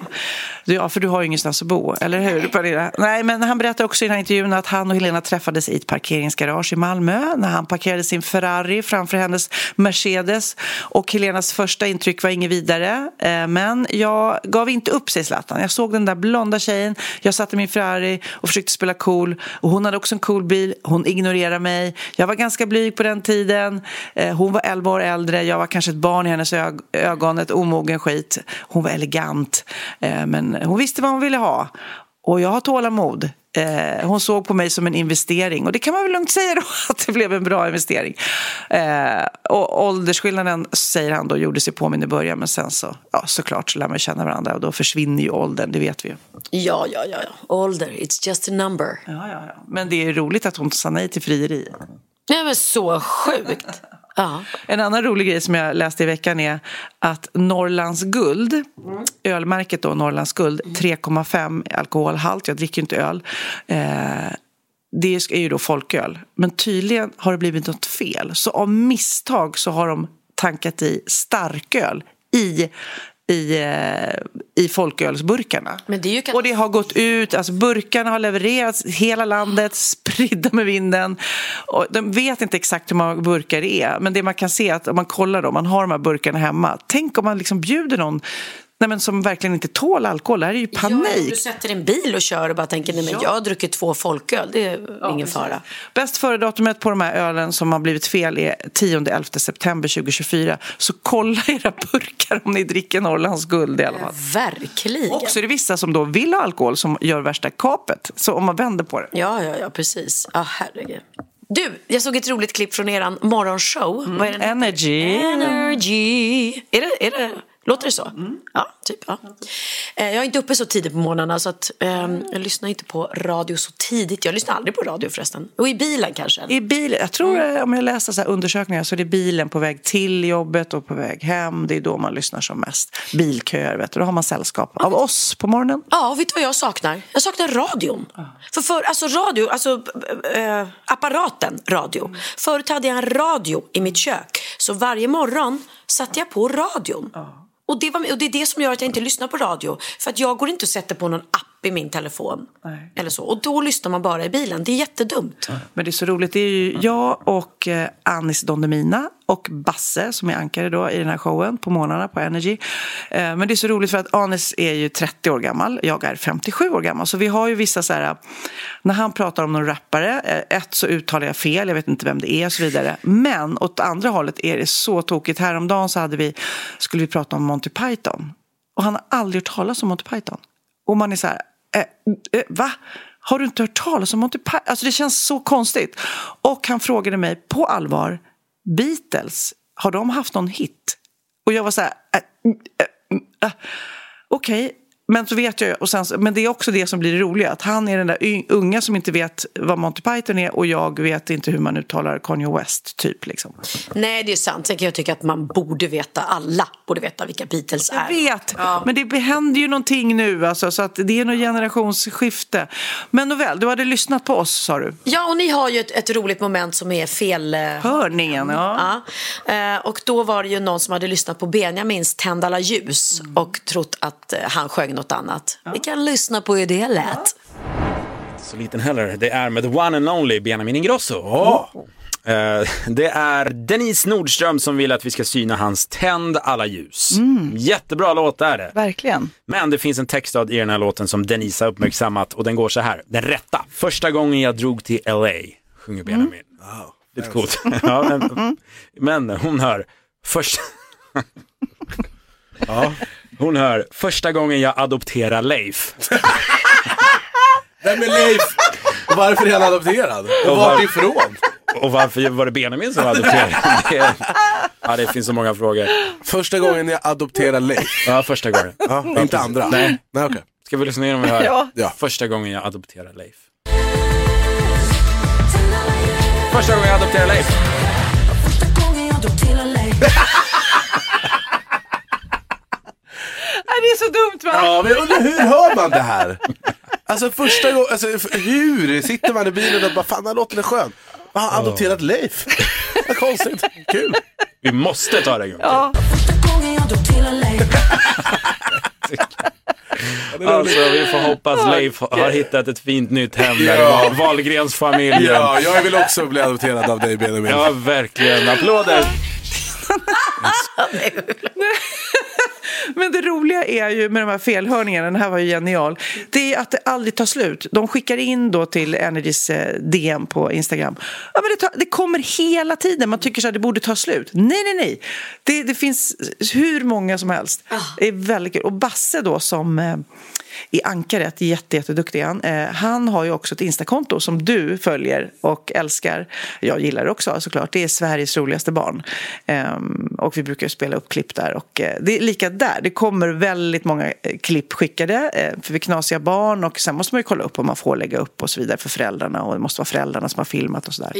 Ja, för du har ju ingenstans att bo, eller hur Pernilla? Nej, men han berättar också i den här intervjun att han och Helena träffades i ett parkeringsgarage i Malmö när han parkerade sin Ferrari framför hennes Mercedes. Och Helenas första intryck var inget vidare. Eh, Men jag gav inte upp, säger Zlatan. Jag såg den där blonda tjejen, jag satte min Ferrari och försökte spela cool. Och hon hade också en cool bil, hon ignorerade mig. Jag var ganska blyg på den tiden. Eh, Hon var 11 år äldre, jag var kanske ett barn i hennes ög- ögon, ett omogen skit. Hon var elegant, eh, men hon visste vad hon ville ha. Och jag har tålamod. Eh, hon såg på mig som en investering och det kan man väl lugnt säga då att det blev en bra investering. Eh, och åldersskillnaden, säger han då, gjorde sig påminn i början men sen så, ja såklart så lär man känna varandra och då försvinner ju åldern, det vet vi ju. Ja, ja, ja, ja. Ålder, it's just a number. Ja, ja, ja. Men det är roligt att hon sa nej till frieri. Nej, men så sjukt. Ja. En annan rolig grej som jag läste i veckan är att Norrlands guld, ölmärket då Norrlands guld, 3,5 alkoholhalt, jag dricker ju inte öl, eh, det är ju då folköl. Men tydligen har det blivit något fel. Så av misstag så har de tankat i starköl i i, eh, i folkölsburkarna. Det ju Och det har gått ut, alltså burkarna har levererats hela landet, spridda med vinden. Och de vet inte exakt hur många burkar det är, men det man kan se är att om man kollar då, man har de här burkarna hemma. Tänk om man liksom bjuder någon nej men som verkligen inte tål alkohol, det här är ju Ja, panik. du sätter en bil och kör och bara tänker nej men jag har druckit två folköl, det är ingen fara. Bäst före-datumet på de här ölen som har blivit fel är 10-11 september 2024. Så kolla era burkar om ni dricker Norrlands guld i alla fall. Verkligen. Och så är det vissa som då vill ha alkohol som gör värsta kapet. Så om man vänder på det. Ja, ja, ja, precis. Ja, herregud. Du, jag såg ett roligt klipp från eran morgonshow. Det? Energy. Energy. Är det, är det, låter det så? Ja, typ. Ja. Eh, Jag är inte uppe så tidigt på morgnarna så att, eh, jag lyssnar inte på radio så tidigt. Jag lyssnar aldrig på radio förresten. Och i bilen kanske. I bilen, jag tror eh, om jag läser så undersökningar så är det bilen på väg till jobbet och på väg hem. Det är då man lyssnar som mest. Bilköer, vet du. Då har man sällskap av oss på morgonen. Ja, vet du vad jag saknar? Jag saknar radion. För, för alltså radio, alltså äh, apparaten radio. Förut hade jag en radio i mitt kök. Så varje morgon satte jag på radion. Och det, var, och det är det som gör att jag inte lyssnar på radio. För att jag går inte och sätter på någon app i min telefon. Nej. Eller så. Och då lyssnar man bara i bilen. Det är jättedumt. Men det är så roligt. Det är ju jag och eh, Anis Don Demina och Basse som är ankare då i den här showen på morgnarna på Energy. Eh, Men det är så roligt för att Anis är ju 30 år gammal, jag är 57 år gammal. Så vi har ju vissa så här, när han pratar om någon rappare, eh, ett så uttalar jag fel, jag vet inte vem det är och så vidare. Men åt andra hållet är det så tokigt. Häromdagen så hade vi, skulle vi prata om Monty Python. Och han har aldrig hört talas om Monty Python. Och man är så här, eh, eh, va? Har du inte hört talas om Monty Python? Alltså det känns så konstigt. Och han frågade mig på allvar, Beatles, har de haft någon hit? Och jag var så här, eh, äh, äh, okej. Men så vet jag, och sen, men det är också det som blir det roliga, att han är den där unga som inte vet vad Monty Python är och jag vet inte hur man uttalar Kanye West, typ. Liksom. Nej, det är sant. Sen kan jag tycka att man borde veta, alla borde veta vilka Beatles är. Jag vet, men det händer ju någonting nu, alltså, så att det är något generationsskifte. Men nåväl, du hade lyssnat på oss, sa du. Ja, och ni har ju ett, ett roligt moment som är fel... eh, Hörningen, ja. Ja. Eh, och då var det ju någon som hade lyssnat på Benjamins Tänd alla ljus Mm. och trott att eh, han sjöng något annat. Vi kan lyssna på hur det lät. Så liten heller. Det är med the one and only Benjamin Ingrosso. Eh, det är Denise Nordström som vill att vi ska syna hans Tänd alla ljus. Jättebra låt är det. Verkligen. Men det finns en textrad i den här låten som Denise har uppmärksammat och den går så här. Den rätta. Första gången jag drog till LA, sjunger Benjamin. Lite coolt. ja, men, men hon hör först... ja, hon hör första gången jag adopterar Leif. Vem är Leif? Och varför är han adopterad? Och vart ifrån? Och varför var det Benjamin som adopterade? Det, Ja, det finns så många frågor. Första gången jag adopterade Leif. Ja, första gången. Ja, inte andra. Nej. Nej okej. Ska vi lyssna igenom och höra? Ja. Ja. Första gången jag adopterade Leif. Första gången jag adopterade Leif. Är så dumt va? Ja, men undrar hur hör man det här? Alltså första gången, alltså hur? Sitter man i bilen och bara, fan den låten är skön. Jag har adopterat Leif. Vad konstigt. Kul. Vi måste ta det en gång till. Ja. Alltså, vi får hoppas Leif har hittat ett fint nytt hem där Ja. i Wahlgrens familjen. Ja, jag vill också bli adopterad av dig Benjamin. Ja, verkligen. Applåder. Men det roliga är ju med de här felhörningarna, den här var ju genial, det är att det aldrig tar slut. De skickar in då till Energys eh, DM på Instagram. Ja, men det, tar, det kommer hela tiden. Man tycker så här, det borde ta slut. Nej, nej, nej. Det, det finns hur många som helst. Det är väldigt kul. Och Basse då som eh, i Ankaret, jätte, jätteduktig han. Eh, han har ju också ett Instakonto som du följer och älskar. Jag gillar det också såklart. Det är Sveriges roligaste barn. Ehm, och vi brukar spela upp klipp där. Och eh, det är lika där. Det kommer väldigt många eh, klipp skickade eh, för vi knasiga barn. Och sen måste man ju kolla upp om man får lägga upp och så vidare för föräldrarna. Och det måste vara föräldrarna som har filmat och sådär.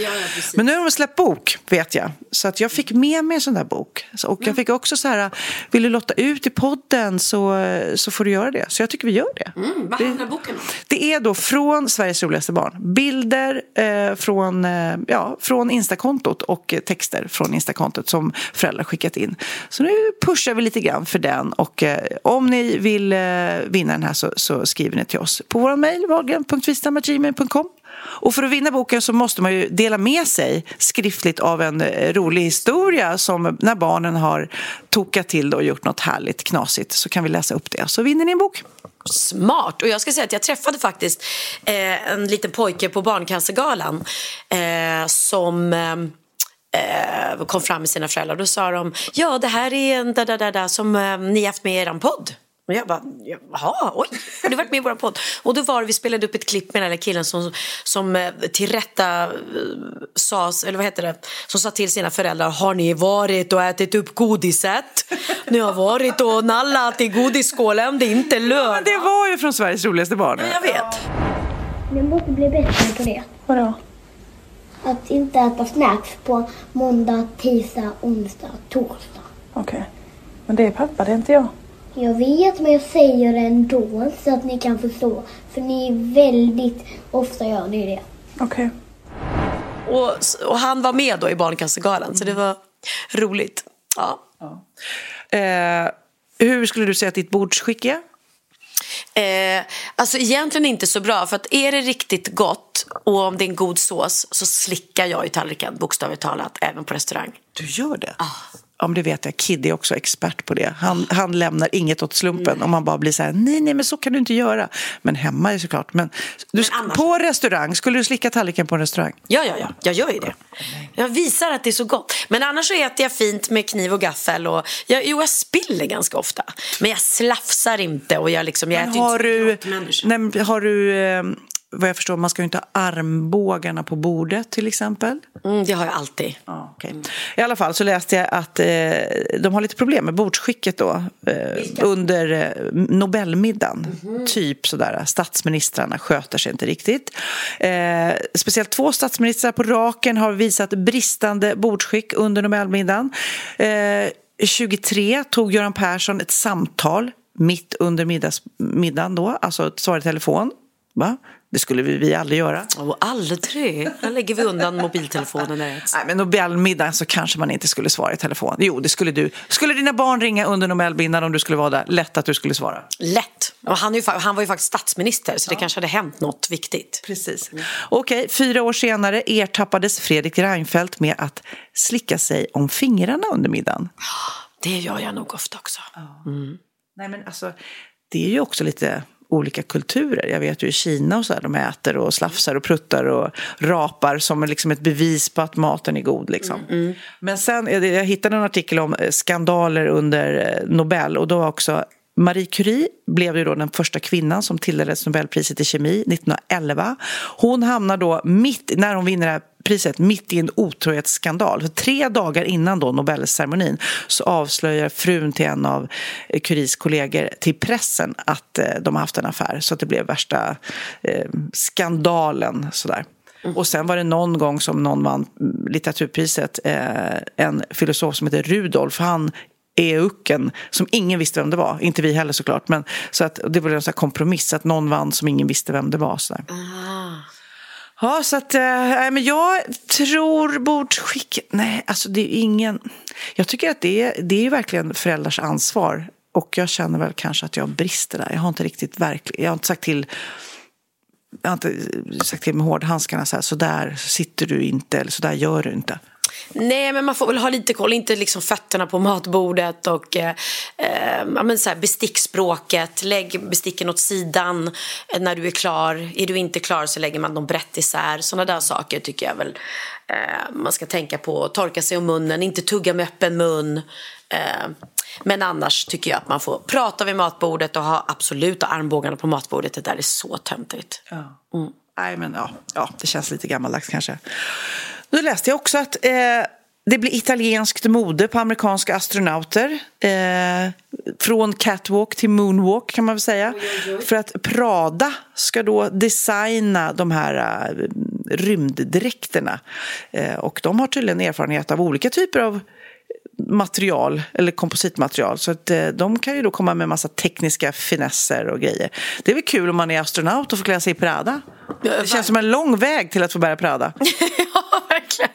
Men nu har de släppt bok, vet jag. Så att jag fick med mig en sån där bok. Och jag fick också så här, vill du lotta ut i podden så, så får du göra det. Så jag tycker vi gör det. Vad handlar boken om? Det är då från Sveriges roligaste barn. Bilder eh, från, eh, ja, från Instakontot och texter från Instakontot som föräldrar skickat in. Så nu pushar vi lite grann för den. Och eh, om ni vill eh, vinna den här så, så skriver ni till oss på vår mejl, wahlgren.vistam.gmail.com. Och för att vinna boken så måste man ju dela med sig skriftligt av en eh, rolig historia som när barnen har tokat till det och gjort något härligt knasigt så kan vi läsa upp det. Så vinner ni en bok. Smart. Och jag ska säga att jag träffade faktiskt eh, en liten pojke på Barncancergalan eh, som eh, eh, kom fram med sina föräldrar. Då sa de, ja det här är en da, da, da, da, som eh, ni haft med i er podd. Och jag bara, jaha, oj, har du varit med i vår podd? Och då var det, vi spelade upp ett klipp med den där killen som, som eh, tillrätta eh, sas, eller vad heter det, som sa till sina föräldrar, har ni varit och ätit upp godiset? Ni har varit och nallat i godisskålen, det är inte Men lön. det var ju från Sveriges roligaste barn. Jag vet. Ni måste bli bättre på det. Vadå? Att inte äta snacks på måndag, tisdag, onsdag, torsdag. Okej. Men det är pappa, det är inte jag. Jag vet, men jag säger det ändå så att ni kan förstå. För ni är väldigt ofta gör ni det. Okej. Och, och han var med då i Barncancergalan, så det var roligt. Ja. Eh, hur skulle du säga att ditt bordsskick är? Eh, alltså egentligen inte så bra, för att är det riktigt gott och om det är en god sås så slickar jag i tallriken, bokstavligt talat, även på restaurang. Du gör det? Ja, men det vet jag. Kid är också expert på det. Han, han lämnar inget åt slumpen. Om man bara blir så här, nej, nej, men så kan du inte göra. Men hemma är såklart. Men, du, annars- på restaurang, skulle du slicka tallriken på en restaurang? Ja, ja, ja, jag gör ju det. Jag visar att det är så gott. Men annars så äter jag fint med kniv och gaffel. Och jag, jo, jag spiller ganska ofta. Men jag slafsar inte och jag liksom, jag Men har du, nej, men har du eh, vad jag förstår, man ska ju inte ha armbågarna på bordet till exempel. Mm, det har jag alltid. Ja, okej. I alla fall så läste jag att eh, de har lite problem med bordsskicket då eh, under eh, Nobelmiddagen. Typ sådär, statsministrarna sköter sig inte riktigt. Eh, speciellt två statsministrar på raken har visat bristande bordsskick under Nobelmiddagen. Eh, 23 tog Göran Persson ett samtal mitt under middags, middagen då, alltså svarade i telefon. Va? Det skulle vi, vi aldrig göra. Och aldrig. Där lägger vi undan mobiltelefonen äts. Nej, men Nobelmiddagen så kanske man inte skulle svara i telefon. Jo, det skulle du. Skulle dina barn ringa under Nobelmiddagen om du skulle vara där? Lätt att du skulle svara. Lätt. Och han, ju, han var ju faktiskt statsminister så det kanske hade hänt något viktigt. Precis. Okej, fyra år senare ertappades Fredrik Reinfeldt med att slicka sig om fingrarna under middagen. Det gör jag nog ofta också. Nej, men alltså, det är ju också lite olika kulturer. Jag vet ju i Kina och så här, de äter och slafsar och pruttar och rapar som liksom ett bevis på att maten är god. Liksom. Men sen, det- jag hittade en artikel om eh, skandaler under eh, Nobel och då var också Marie Curie blev ju då den första kvinnan som tilldelades Nobelpriset i kemi 1911. Hon hamnar då mitt, när hon vinner det här priset, mitt i en otrohetsskandal. För tre dagar innan då Nobelceremonin så avslöjar frun till en av Curies kollegor till pressen att eh, de har haft en affär. Så att det blev värsta eh, skandalen sådär. Och sen var det någon gång som någon vann litteraturpriset, eh, en filosof som heter Rudolf, han eucken som ingen visste vem det var. Inte vi heller såklart. Men, så att, det var en sån här kompromiss, att någon vann som ingen visste vem det var. Så där. Ja, så att, äh, men jag tror bordsskicket, nej, alltså det är ingen, jag tycker att det är, det är verkligen föräldrars ansvar och jag känner väl kanske att jag brister där. Jag har inte riktigt verkligen, jag har inte sagt till jag har inte sagt till med hårdhandskarna så här, så där sitter du inte eller så där gör du inte. Nej, men man får väl ha lite koll, inte liksom fötterna på matbordet och eh, eh, men så här, bestickspråket. Lägg besticken åt sidan eh, när du är klar. Är du inte klar så lägger man dem brett isär. Sådana där saker tycker jag väl eh, man ska tänka på. Torka sig om munnen, inte tugga med öppen mun. Eh, men annars tycker jag att man får prata vid matbordet och ha absoluta armbågarna på matbordet. Det där är så töntigt. Ja. Mm. Nej, men ja, ja, det känns lite gammaldags kanske. Nu läste jag också att eh, det blir italienskt mode på amerikanska astronauter. Eh, från catwalk till moonwalk kan man väl säga. För att Prada ska då designa de här eh, rymddräkterna. Eh, och de har tydligen erfarenhet av olika typer av material eller kompositmaterial. Så att eh, de kan ju då komma med massa tekniska finesser och grejer. Det är väl kul om man är astronaut och får klä sig i Prada. Det känns som en lång väg till att få bära Prada. ja, verkligen.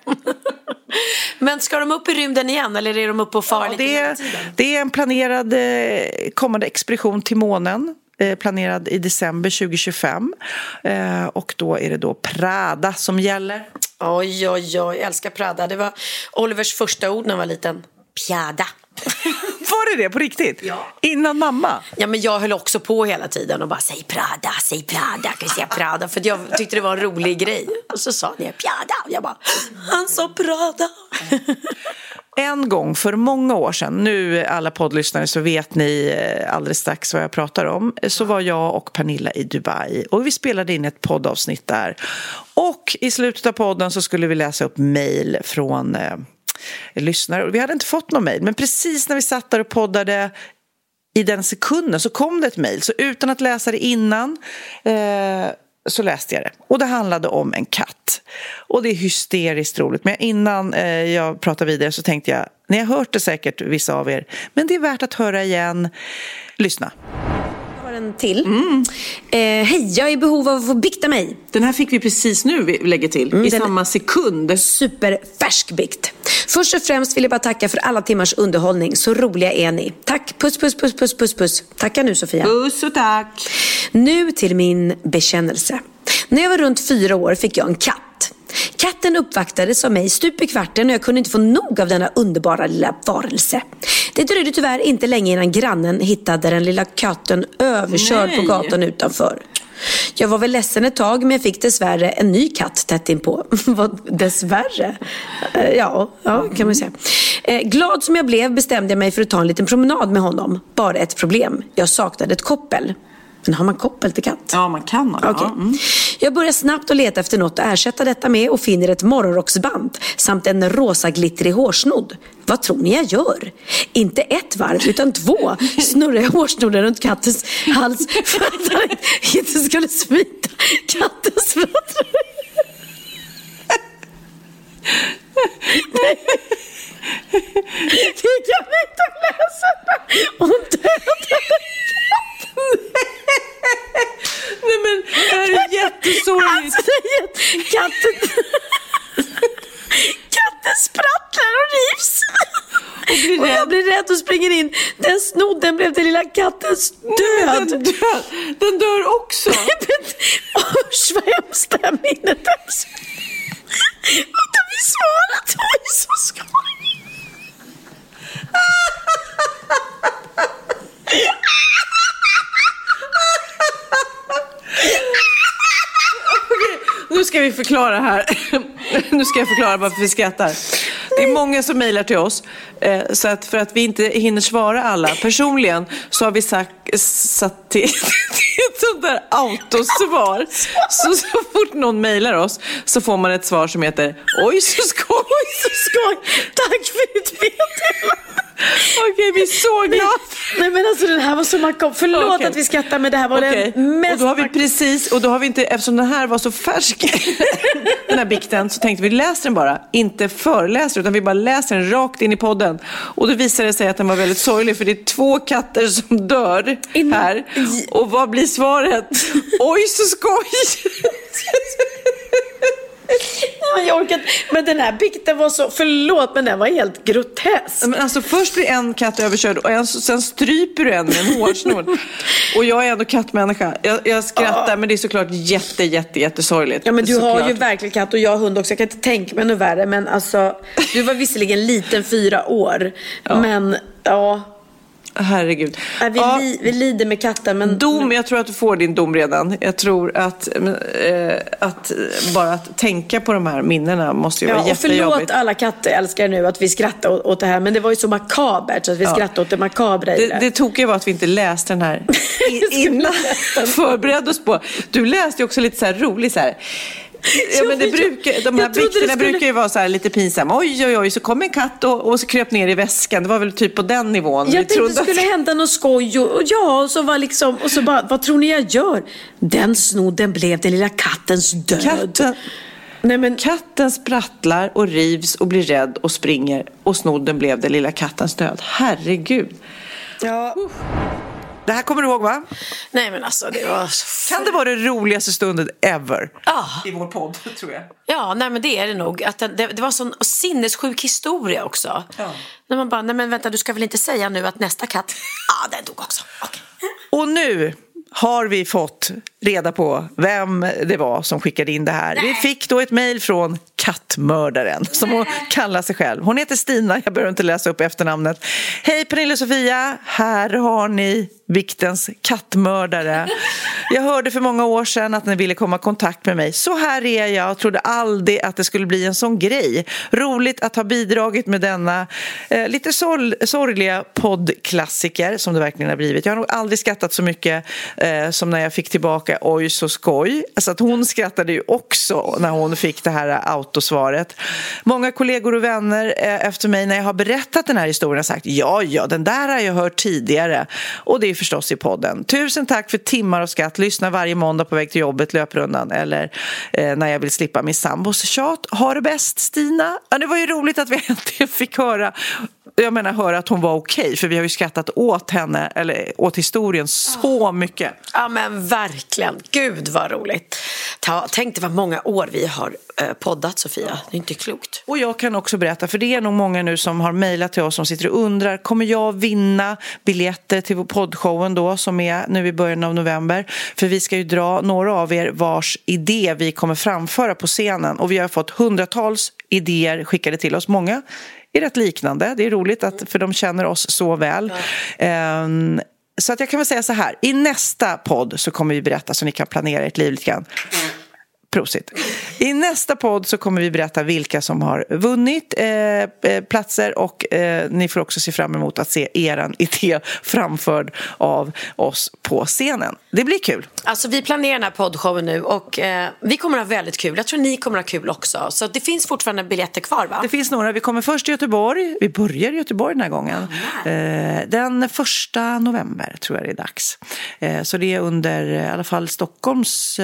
Men ska de upp i rymden igen eller är de uppe och far Ja, lite det, är, det är en planerad eh, kommande expedition till månen. eh, Planerad i december 2025. Eh, Och då är det då Prada som gäller. Oj, oj, oj, jag älskar Prada. Det var Olivers första ord när han var liten. Pjada. Var det det på riktigt? Ja. Innan mamma? Ja, men jag höll också på hela tiden och bara säg Prada, säg Prada, kan säga Prada? För jag tyckte det var en rolig grej. Och så sa ni Pjada. Och jag bara, han sa Prada. En gång för många år sedan, nu alla poddlyssnare så vet ni eh, alldeles strax vad jag pratar om, så var jag och Pernilla i Dubai och vi spelade in ett poddavsnitt där. Och i slutet av podden så skulle vi läsa upp mejl från eh, lyssnare. Vi hade inte fått någon mejl, men precis när vi satt där och poddade i den sekunden så kom det ett mejl. Så utan att läsa det innan eh, så läste jag det. Och det handlade om en katt. Och det är hysteriskt roligt. Men innan eh, jag pratar vidare så tänkte jag, ni har hört det säkert vissa av er, men det är värt att höra igen. Lyssna. En till. Eh, Hej, jag är i behov av att få bikta mig. Den här fick vi precis nu, vi lägger till, i den- samma sekund. Superfärsk bikt. Först och främst vill jag bara tacka för alla timmars underhållning. Så roliga är ni. Tack, puss, puss, puss, puss, puss, puss. Tacka nu Sofia. Puss och tack! Nu till min bekännelse. När jag var runt fyra år fick jag en katt. Katten uppvaktades av mig stup i kvarten och jag kunde inte få nog av denna underbara lilla varelse. Det dröjde tyvärr inte länge innan grannen hittade den lilla katten överkörd på Nej. gatan utanför. Jag var väl ledsen ett tag men jag fick dessvärre en ny katt tätt inpå. Dessvärre? Eh, Ja, ja kan man säga. Eh, Glad som jag blev bestämde jag mig för att ta en liten promenad med honom. Bara ett problem. Jag saknade ett koppel. Men har man koppel till katt? Ja, man kan ha det. Okej. Ja, mm. Jag börjar snabbt att leta efter något att ersätta detta med och finner ett morgonrocksband samt en rosa glittrig hårsnodd. Vad tror ni jag gör? Inte ett varv utan två snurrar jag hårsnodden runt kattens hals för att han inte skulle smita kattens fötter kan vi inte läsa. Hon dödade Nej men, det här är jättesorgligt. Alltså, det är katten... Katten sprattlar och rivs. Och jag blir rädd och springer in. Den snodden blev den lilla kattens död. Den dör, den dör också. Usch vad hemskt det här minnet är. Vänta, vi svarat. Oj, så skoj. Nu ska vi förklara här. Nu ska jag förklara varför vi skrattar. Det är många som mejlar till oss Eh, Så att för att vi inte hinner svara alla personligen så har vi sagt, satt till, till ett sånt där autosvar. Så, så fort någon mejlar oss så får man ett svar som heter Oj så skoj, oj så skoj, tack för ditt meddelande. Okej, vi är så glada. Nej men alltså den här var så makabert. Förlåt Okej. att vi skrattar men det här var Okej, den mest och då har vi precis, och då har vi inte, eftersom den här var så färsk, den här bikten, så tänkte vi läser den bara, inte föreläser, utan vi bara läser den rakt in i podden. Och då visade det sig att den var väldigt sorglig, för det är två katter som dör här. Och vad blir svaret? Oj, så skoj! Nej, jag orkar. Men den här bikten var så, förlåt men den var helt grotesk. Men alltså först blir en katt överkörd och en, sen stryper du en med en hårsnor. Och jag är ändå kattmänniska. Jag, jag skrattar men det är såklart jätte, jätte, jättesorgligt. Ja men du har Såklart. ju verkligen katt och jag har hund också. Jag kan inte tänka mig något värre. Men alltså, du var visserligen liten fyra år. Men ja, Herregud. Nej, vi, Ja. li, vi lider med katten. Men Dom, jag tror att du får din dom redan. Jag tror att, eh, att eh, bara att tänka på de här minnena måste ju vara Ja, och förlåt jättejobbigt. alla katälskare nu att vi skrattar åt, det här. Men det var ju så makabert så att vi Ja. skrattade åt det makabra i Det, det. det tokiga var att vi inte läste den här innan. Förberedde oss på. Du läste ju också lite så här roligt så här. Ja, men det brukar, de här bikterna skulle- brukar ju vara så här lite pinsamma. Oj, oj, oj, så kom en katt och, och så kröp ner i väskan. Det var väl typ på den nivån. Jag tänkte det skulle att- hända något skoj och, och ja, och så var liksom, och så bara, vad tror ni jag gör? Den snodden blev den lilla kattens död. Katten, Nej, men, katten sprattlar och rivs och blir rädd och springer och snodden blev den lilla kattens död. Herregud. ja. Det här kommer du ihåg va? Nej men alltså det var så... Kan det vara den roligaste stunden ever? Ja. I vår podd, tror jag. Ja, nej men det är det nog. Att det, det, det var en sån sinnessjuk historia också. Ja. När man bara, nej men vänta du ska väl inte säga nu att nästa katt, ja den dog också. Okej. Och nu har vi fått reda på vem det var som skickade in det här. Vi fick då ett mejl från kattmördaren, som hon kallar sig själv. Hon heter Stina, jag behöver inte läsa upp efternamnet. Hej Pernilla och Sofia, här har ni viktens kattmördare. Jag hörde för många år sedan att ni ville komma i kontakt med mig. Så här är jag och trodde aldrig att det skulle bli en sån grej. Roligt att ha bidragit med denna eh, lite sorg, sorgliga poddklassiker som det verkligen har blivit. Jag har nog aldrig skrattat så mycket eh, som när jag fick tillbaka Oj så skoj. Alltså att hon skrattade ju också när hon fick det här autosvaret. Många kollegor och vänner eh, efter mig när jag har berättat den här historien har sagt ja, ja, den där har jag hört tidigare. Och det är förstås i podden. Tusen tack för timmar av skatt. Lyssna varje måndag på väg till jobbet, löprundan eller eh, när jag vill slippa min sambos tjat. Ha det bäst Stina. Ja, det var ju roligt att vi äntligen fick höra jag menar höra att hon var okej, för vi har ju skrattat åt henne, eller åt historien så mycket. Ja men verkligen, gud vad roligt. Ta, tänk dig vad många år vi har eh, poddat Sofia, det är inte klokt. Och jag kan också berätta, för det är nog många nu som har mejlat till oss som sitter och undrar, kommer jag vinna biljetter till poddshowen då som är nu i början av november? För vi ska ju dra några av er vars idé vi kommer framföra på scenen och vi har fått hundratals idéer skickade till oss, många är rätt liknande, det är roligt att, för de känner oss så väl. Ehm, så att jag kan väl säga så här, i nästa podd så kommer vi berätta så ni kan planera ert liv lite grann. Prosit. I nästa podd så kommer vi berätta vilka som har vunnit eh, eh, platser och eh, ni får också se fram emot att se er idé framförd av oss på scenen. Det blir kul. Alltså vi planerar den här poddshowen nu och eh, vi kommer ha väldigt kul. Jag tror ni kommer ha kul också. Så det finns fortfarande biljetter kvar va? Det finns några. Vi kommer först till Göteborg. Vi börjar i Göteborg den här gången. Eh, den första november tror jag det är dags. Eh, så det är under i alla fall Stockholms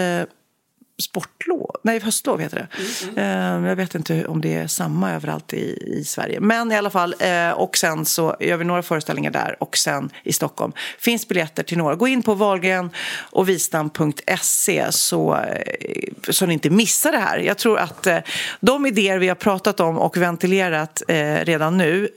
sportlov, nej höstlov heter det. Eh, jag vet inte om det är samma överallt i, i Sverige. Men i alla fall, eh, och sen så gör vi några föreställningar där och sen i Stockholm. Finns biljetter till några. Gå in på Wahlgren och vistam.se så, eh, så ni inte missar det här. Jag tror att de idéer vi har pratat om och ventilerat redan nu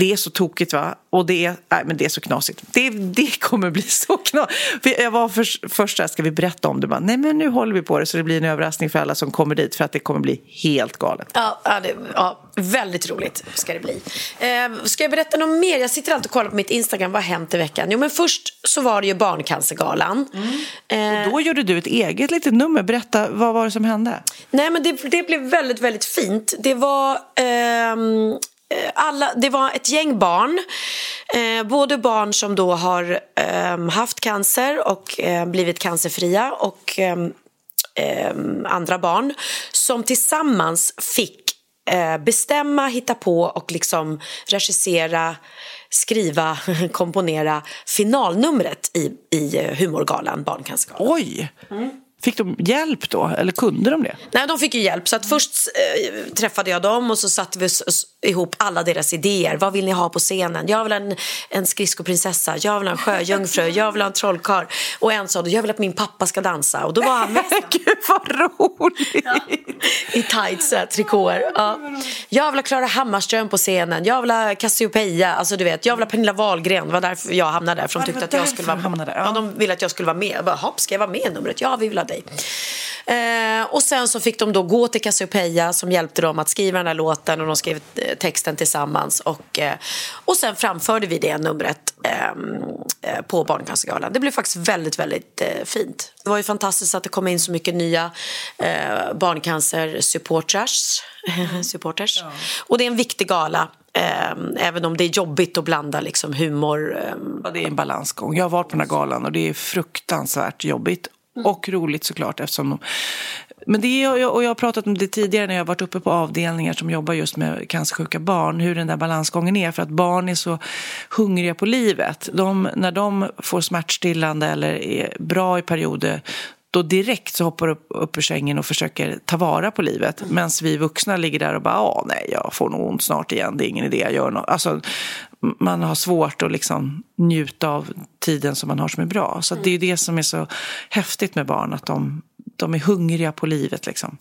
det är så tokigt va? Och det är, nej, men det är så knasigt. Det, det kommer bli så knasigt. För jag var för, först där, ska vi berätta om det? Bara, nej men nu håller vi på det så det blir en överraskning för alla som kommer dit för att det kommer bli helt galet. Ja, ja, det, ja, väldigt roligt ska det bli. Eh, ska jag berätta något mer? Jag sitter alltid och kollar på mitt Instagram. Vad har hänt i veckan? Jo, men först så var det ju Barncancergalan. Eh, Då gjorde du ett eget litet nummer. Berätta, vad var det som hände? nej, men det, det blev väldigt, väldigt fint. Det var... eh, alla, det var ett gäng barn. Eh, både barn som då har eh, haft cancer och eh, blivit cancerfria och eh, eh, andra barn som tillsammans fick eh, bestämma, hitta på och liksom regissera, skriva, komponera finalnumret i, i eh, humorgalan Barncancergalan. Oj! Fick de hjälp då? Eller kunde de det? Nej, de fick ju hjälp. Så att först eh, träffade jag dem och så satte vi ihop alla deras idéer. Vad vill ni ha på scenen? Jag vill ha en, en skridskoprinsessa, jag vill ha en sjöjungfru, jag vill ha en trollkarl. Och en sa då, jag vill att min pappa ska dansa. Och då var han mästaren. Gud vad roligt! I tights, äh, trikåer. Ja. Jag vill ha Klara Hammarström på scenen. Jag vill ha Cassiopeia. Alltså, du vet, jag vill ha Pernilla Wahlgren. Det var därför jag hamnade där. För de Ja, tyckte att jag skulle vara ja. Ja, de ville att jag skulle vara med. Jag bara, hopp, ska jag vara med i numret? Ja, vi vill ha dig. Eh, och sen så fick de då gå till Cassiopeia som hjälpte dem att skriva den här låten och de skrev eh, texten tillsammans. Och, eh, och sen framförde vi det numret ehm, eh, på Barncancergalan. Det blev faktiskt väldigt, väldigt eh, fint. Det var ju fantastiskt att det kom in så mycket nya eh, barncancer-supporters. supporters. Och det är en viktig gala. Eh, även om det är jobbigt att blanda liksom, humor. Eh, Ja, det är en balansgång. Jag har varit på den här galan och det är fruktansvärt jobbigt. Och roligt såklart eftersom de... Men det är, och jag har pratat om det tidigare när jag har varit uppe på avdelningar som jobbar just med cancersjuka barn, hur den där balansgången är. För att barn är så hungriga på livet. De, när de får smärtstillande eller är bra i perioder, då direkt så hoppar de upp, upp ur sängen och försöker ta vara på livet. Medan vi vuxna ligger där och bara, åh nej, jag får nog ont snart igen, det är ingen idé, jag gör något. Alltså, man har svårt att liksom njuta av tiden som man har som är bra. Så det är ju det som är så häftigt med barn, att de, de är hungriga på livet. Liksom.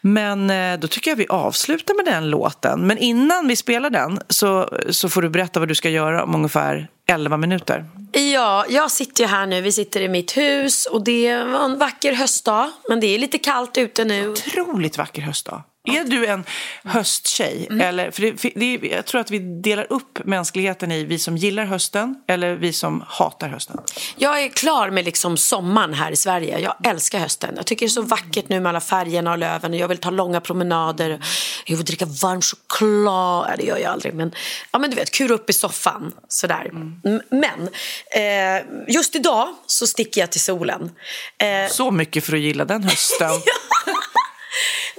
Men eh, då tycker jag vi avslutar med den låten. Men innan vi spelar den så, så får du berätta vad du ska göra om ungefär 11 minuter. Ja, jag sitter ju här nu. Vi sitter i mitt hus och det var en vacker höstdag. Men det är lite kallt ute nu. Otroligt vacker höstdag. Är du en hösttjej? Eller, för det, det, jag tror att vi delar upp mänskligheten i vi som gillar hösten eller vi som hatar hösten. Jag är klar med liksom sommaren här i Sverige. Jag älskar hösten. Jag tycker det är så vackert nu med alla färgerna och löven. Jag vill ta långa promenader. Jag vill dricka varm choklad. Det gör jag aldrig. Men, ja, men du vet, kura upp i soffan. Sådär. M- Men eh, just idag så sticker jag till solen. Eh, Så mycket för att gilla den hösten.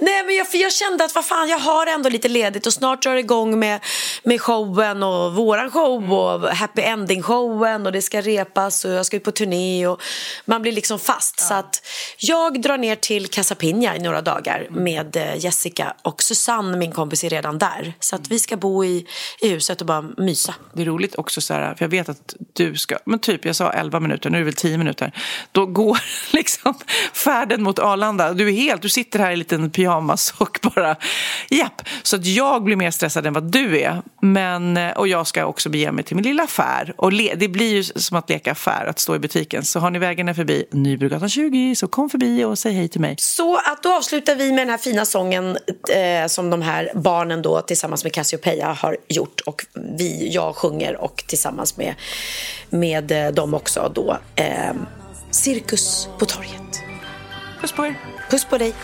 Nej, men jag, för jag kände att vad fan, jag har ändå lite ledigt och snart drar det igång med, med showen och våran show och happy ending showen och det ska repas och jag ska ut på turné och man blir liksom fast. Så att jag drar ner till Casa Pina i några dagar med eh, Jessica och Susanne, min kompis, är redan där. Så att vi ska bo i, i huset och bara mysa. Det är roligt också så här, för jag vet att du ska, men typ jag sa 11 minuter, nu är det väl 10 minuter. Då går liksom färden mot Arlanda. Du är helt, du sitter här i en liten pyjamas och bara, japp. Så att jag blir mer stressad än vad du är. Men, eh, och jag ska också bege mig till min lilla affär. Och le, det blir ju som att leka affär, att stå i butiken. Så har ni vägarna förbi Nybrogatan 20 så kom förbi och säg hej till mig. Så att då avslutar vi med den här fina sången eh, som de här barnen då tillsammans med Cassiopeia har gjort och vi, jag sjunger och tillsammans med, med eh, dem också då eh, Cirkus på torget. Puss på er. Puss på dig.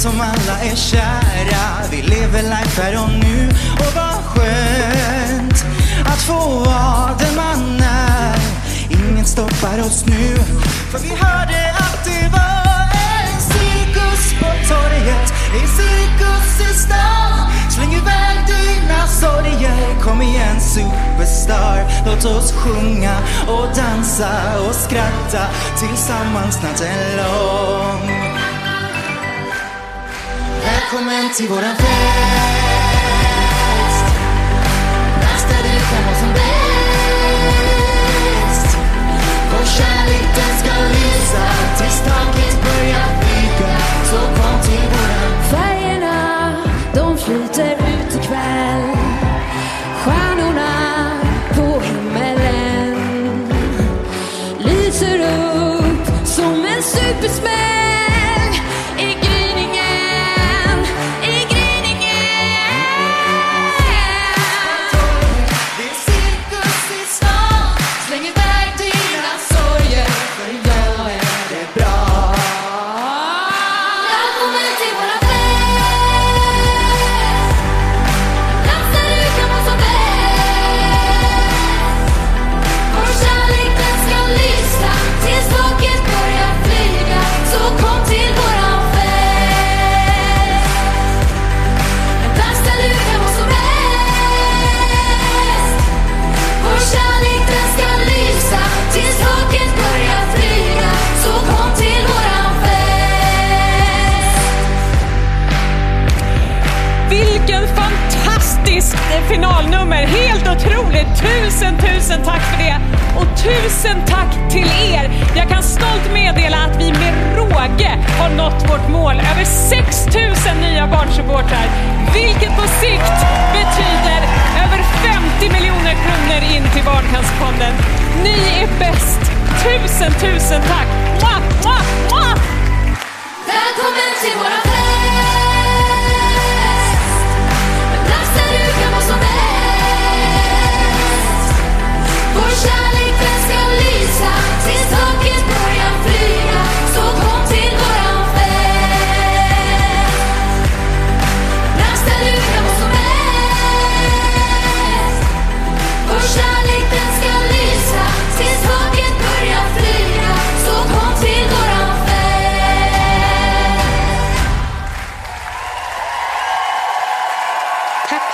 Som alla är kära. Vi lever life här och nu. Och vad skönt Att få vara den man är Ingen stoppar oss nu. För vi hörde att det var en cirkus på torget. En cirkus i stan. Släng iväg dina sorger. Kom igen superstar. Låt oss sjunga och dansa och skratta Tillsammans natten lång. Välkommen till våran fest. kärleken ska lysa tills taket börjar flyga. Så kom till våran. Färgerna, de flyter ut ikväll. Stjärnorna på himmelen lyser upp som en supersmäll.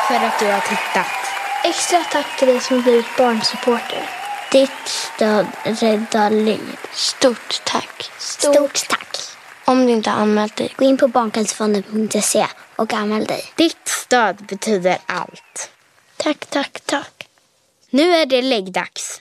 För att du har tittat. Extra tack till dig som blivit barnsupporter. Ditt stöd räddar liv. Stort tack. Stort, tack. Om du inte har anmält dig, gå in på barncancerfonden.se och anmäl dig. Ditt stöd betyder allt. Tack, tack, tack. Nu är det läggdags.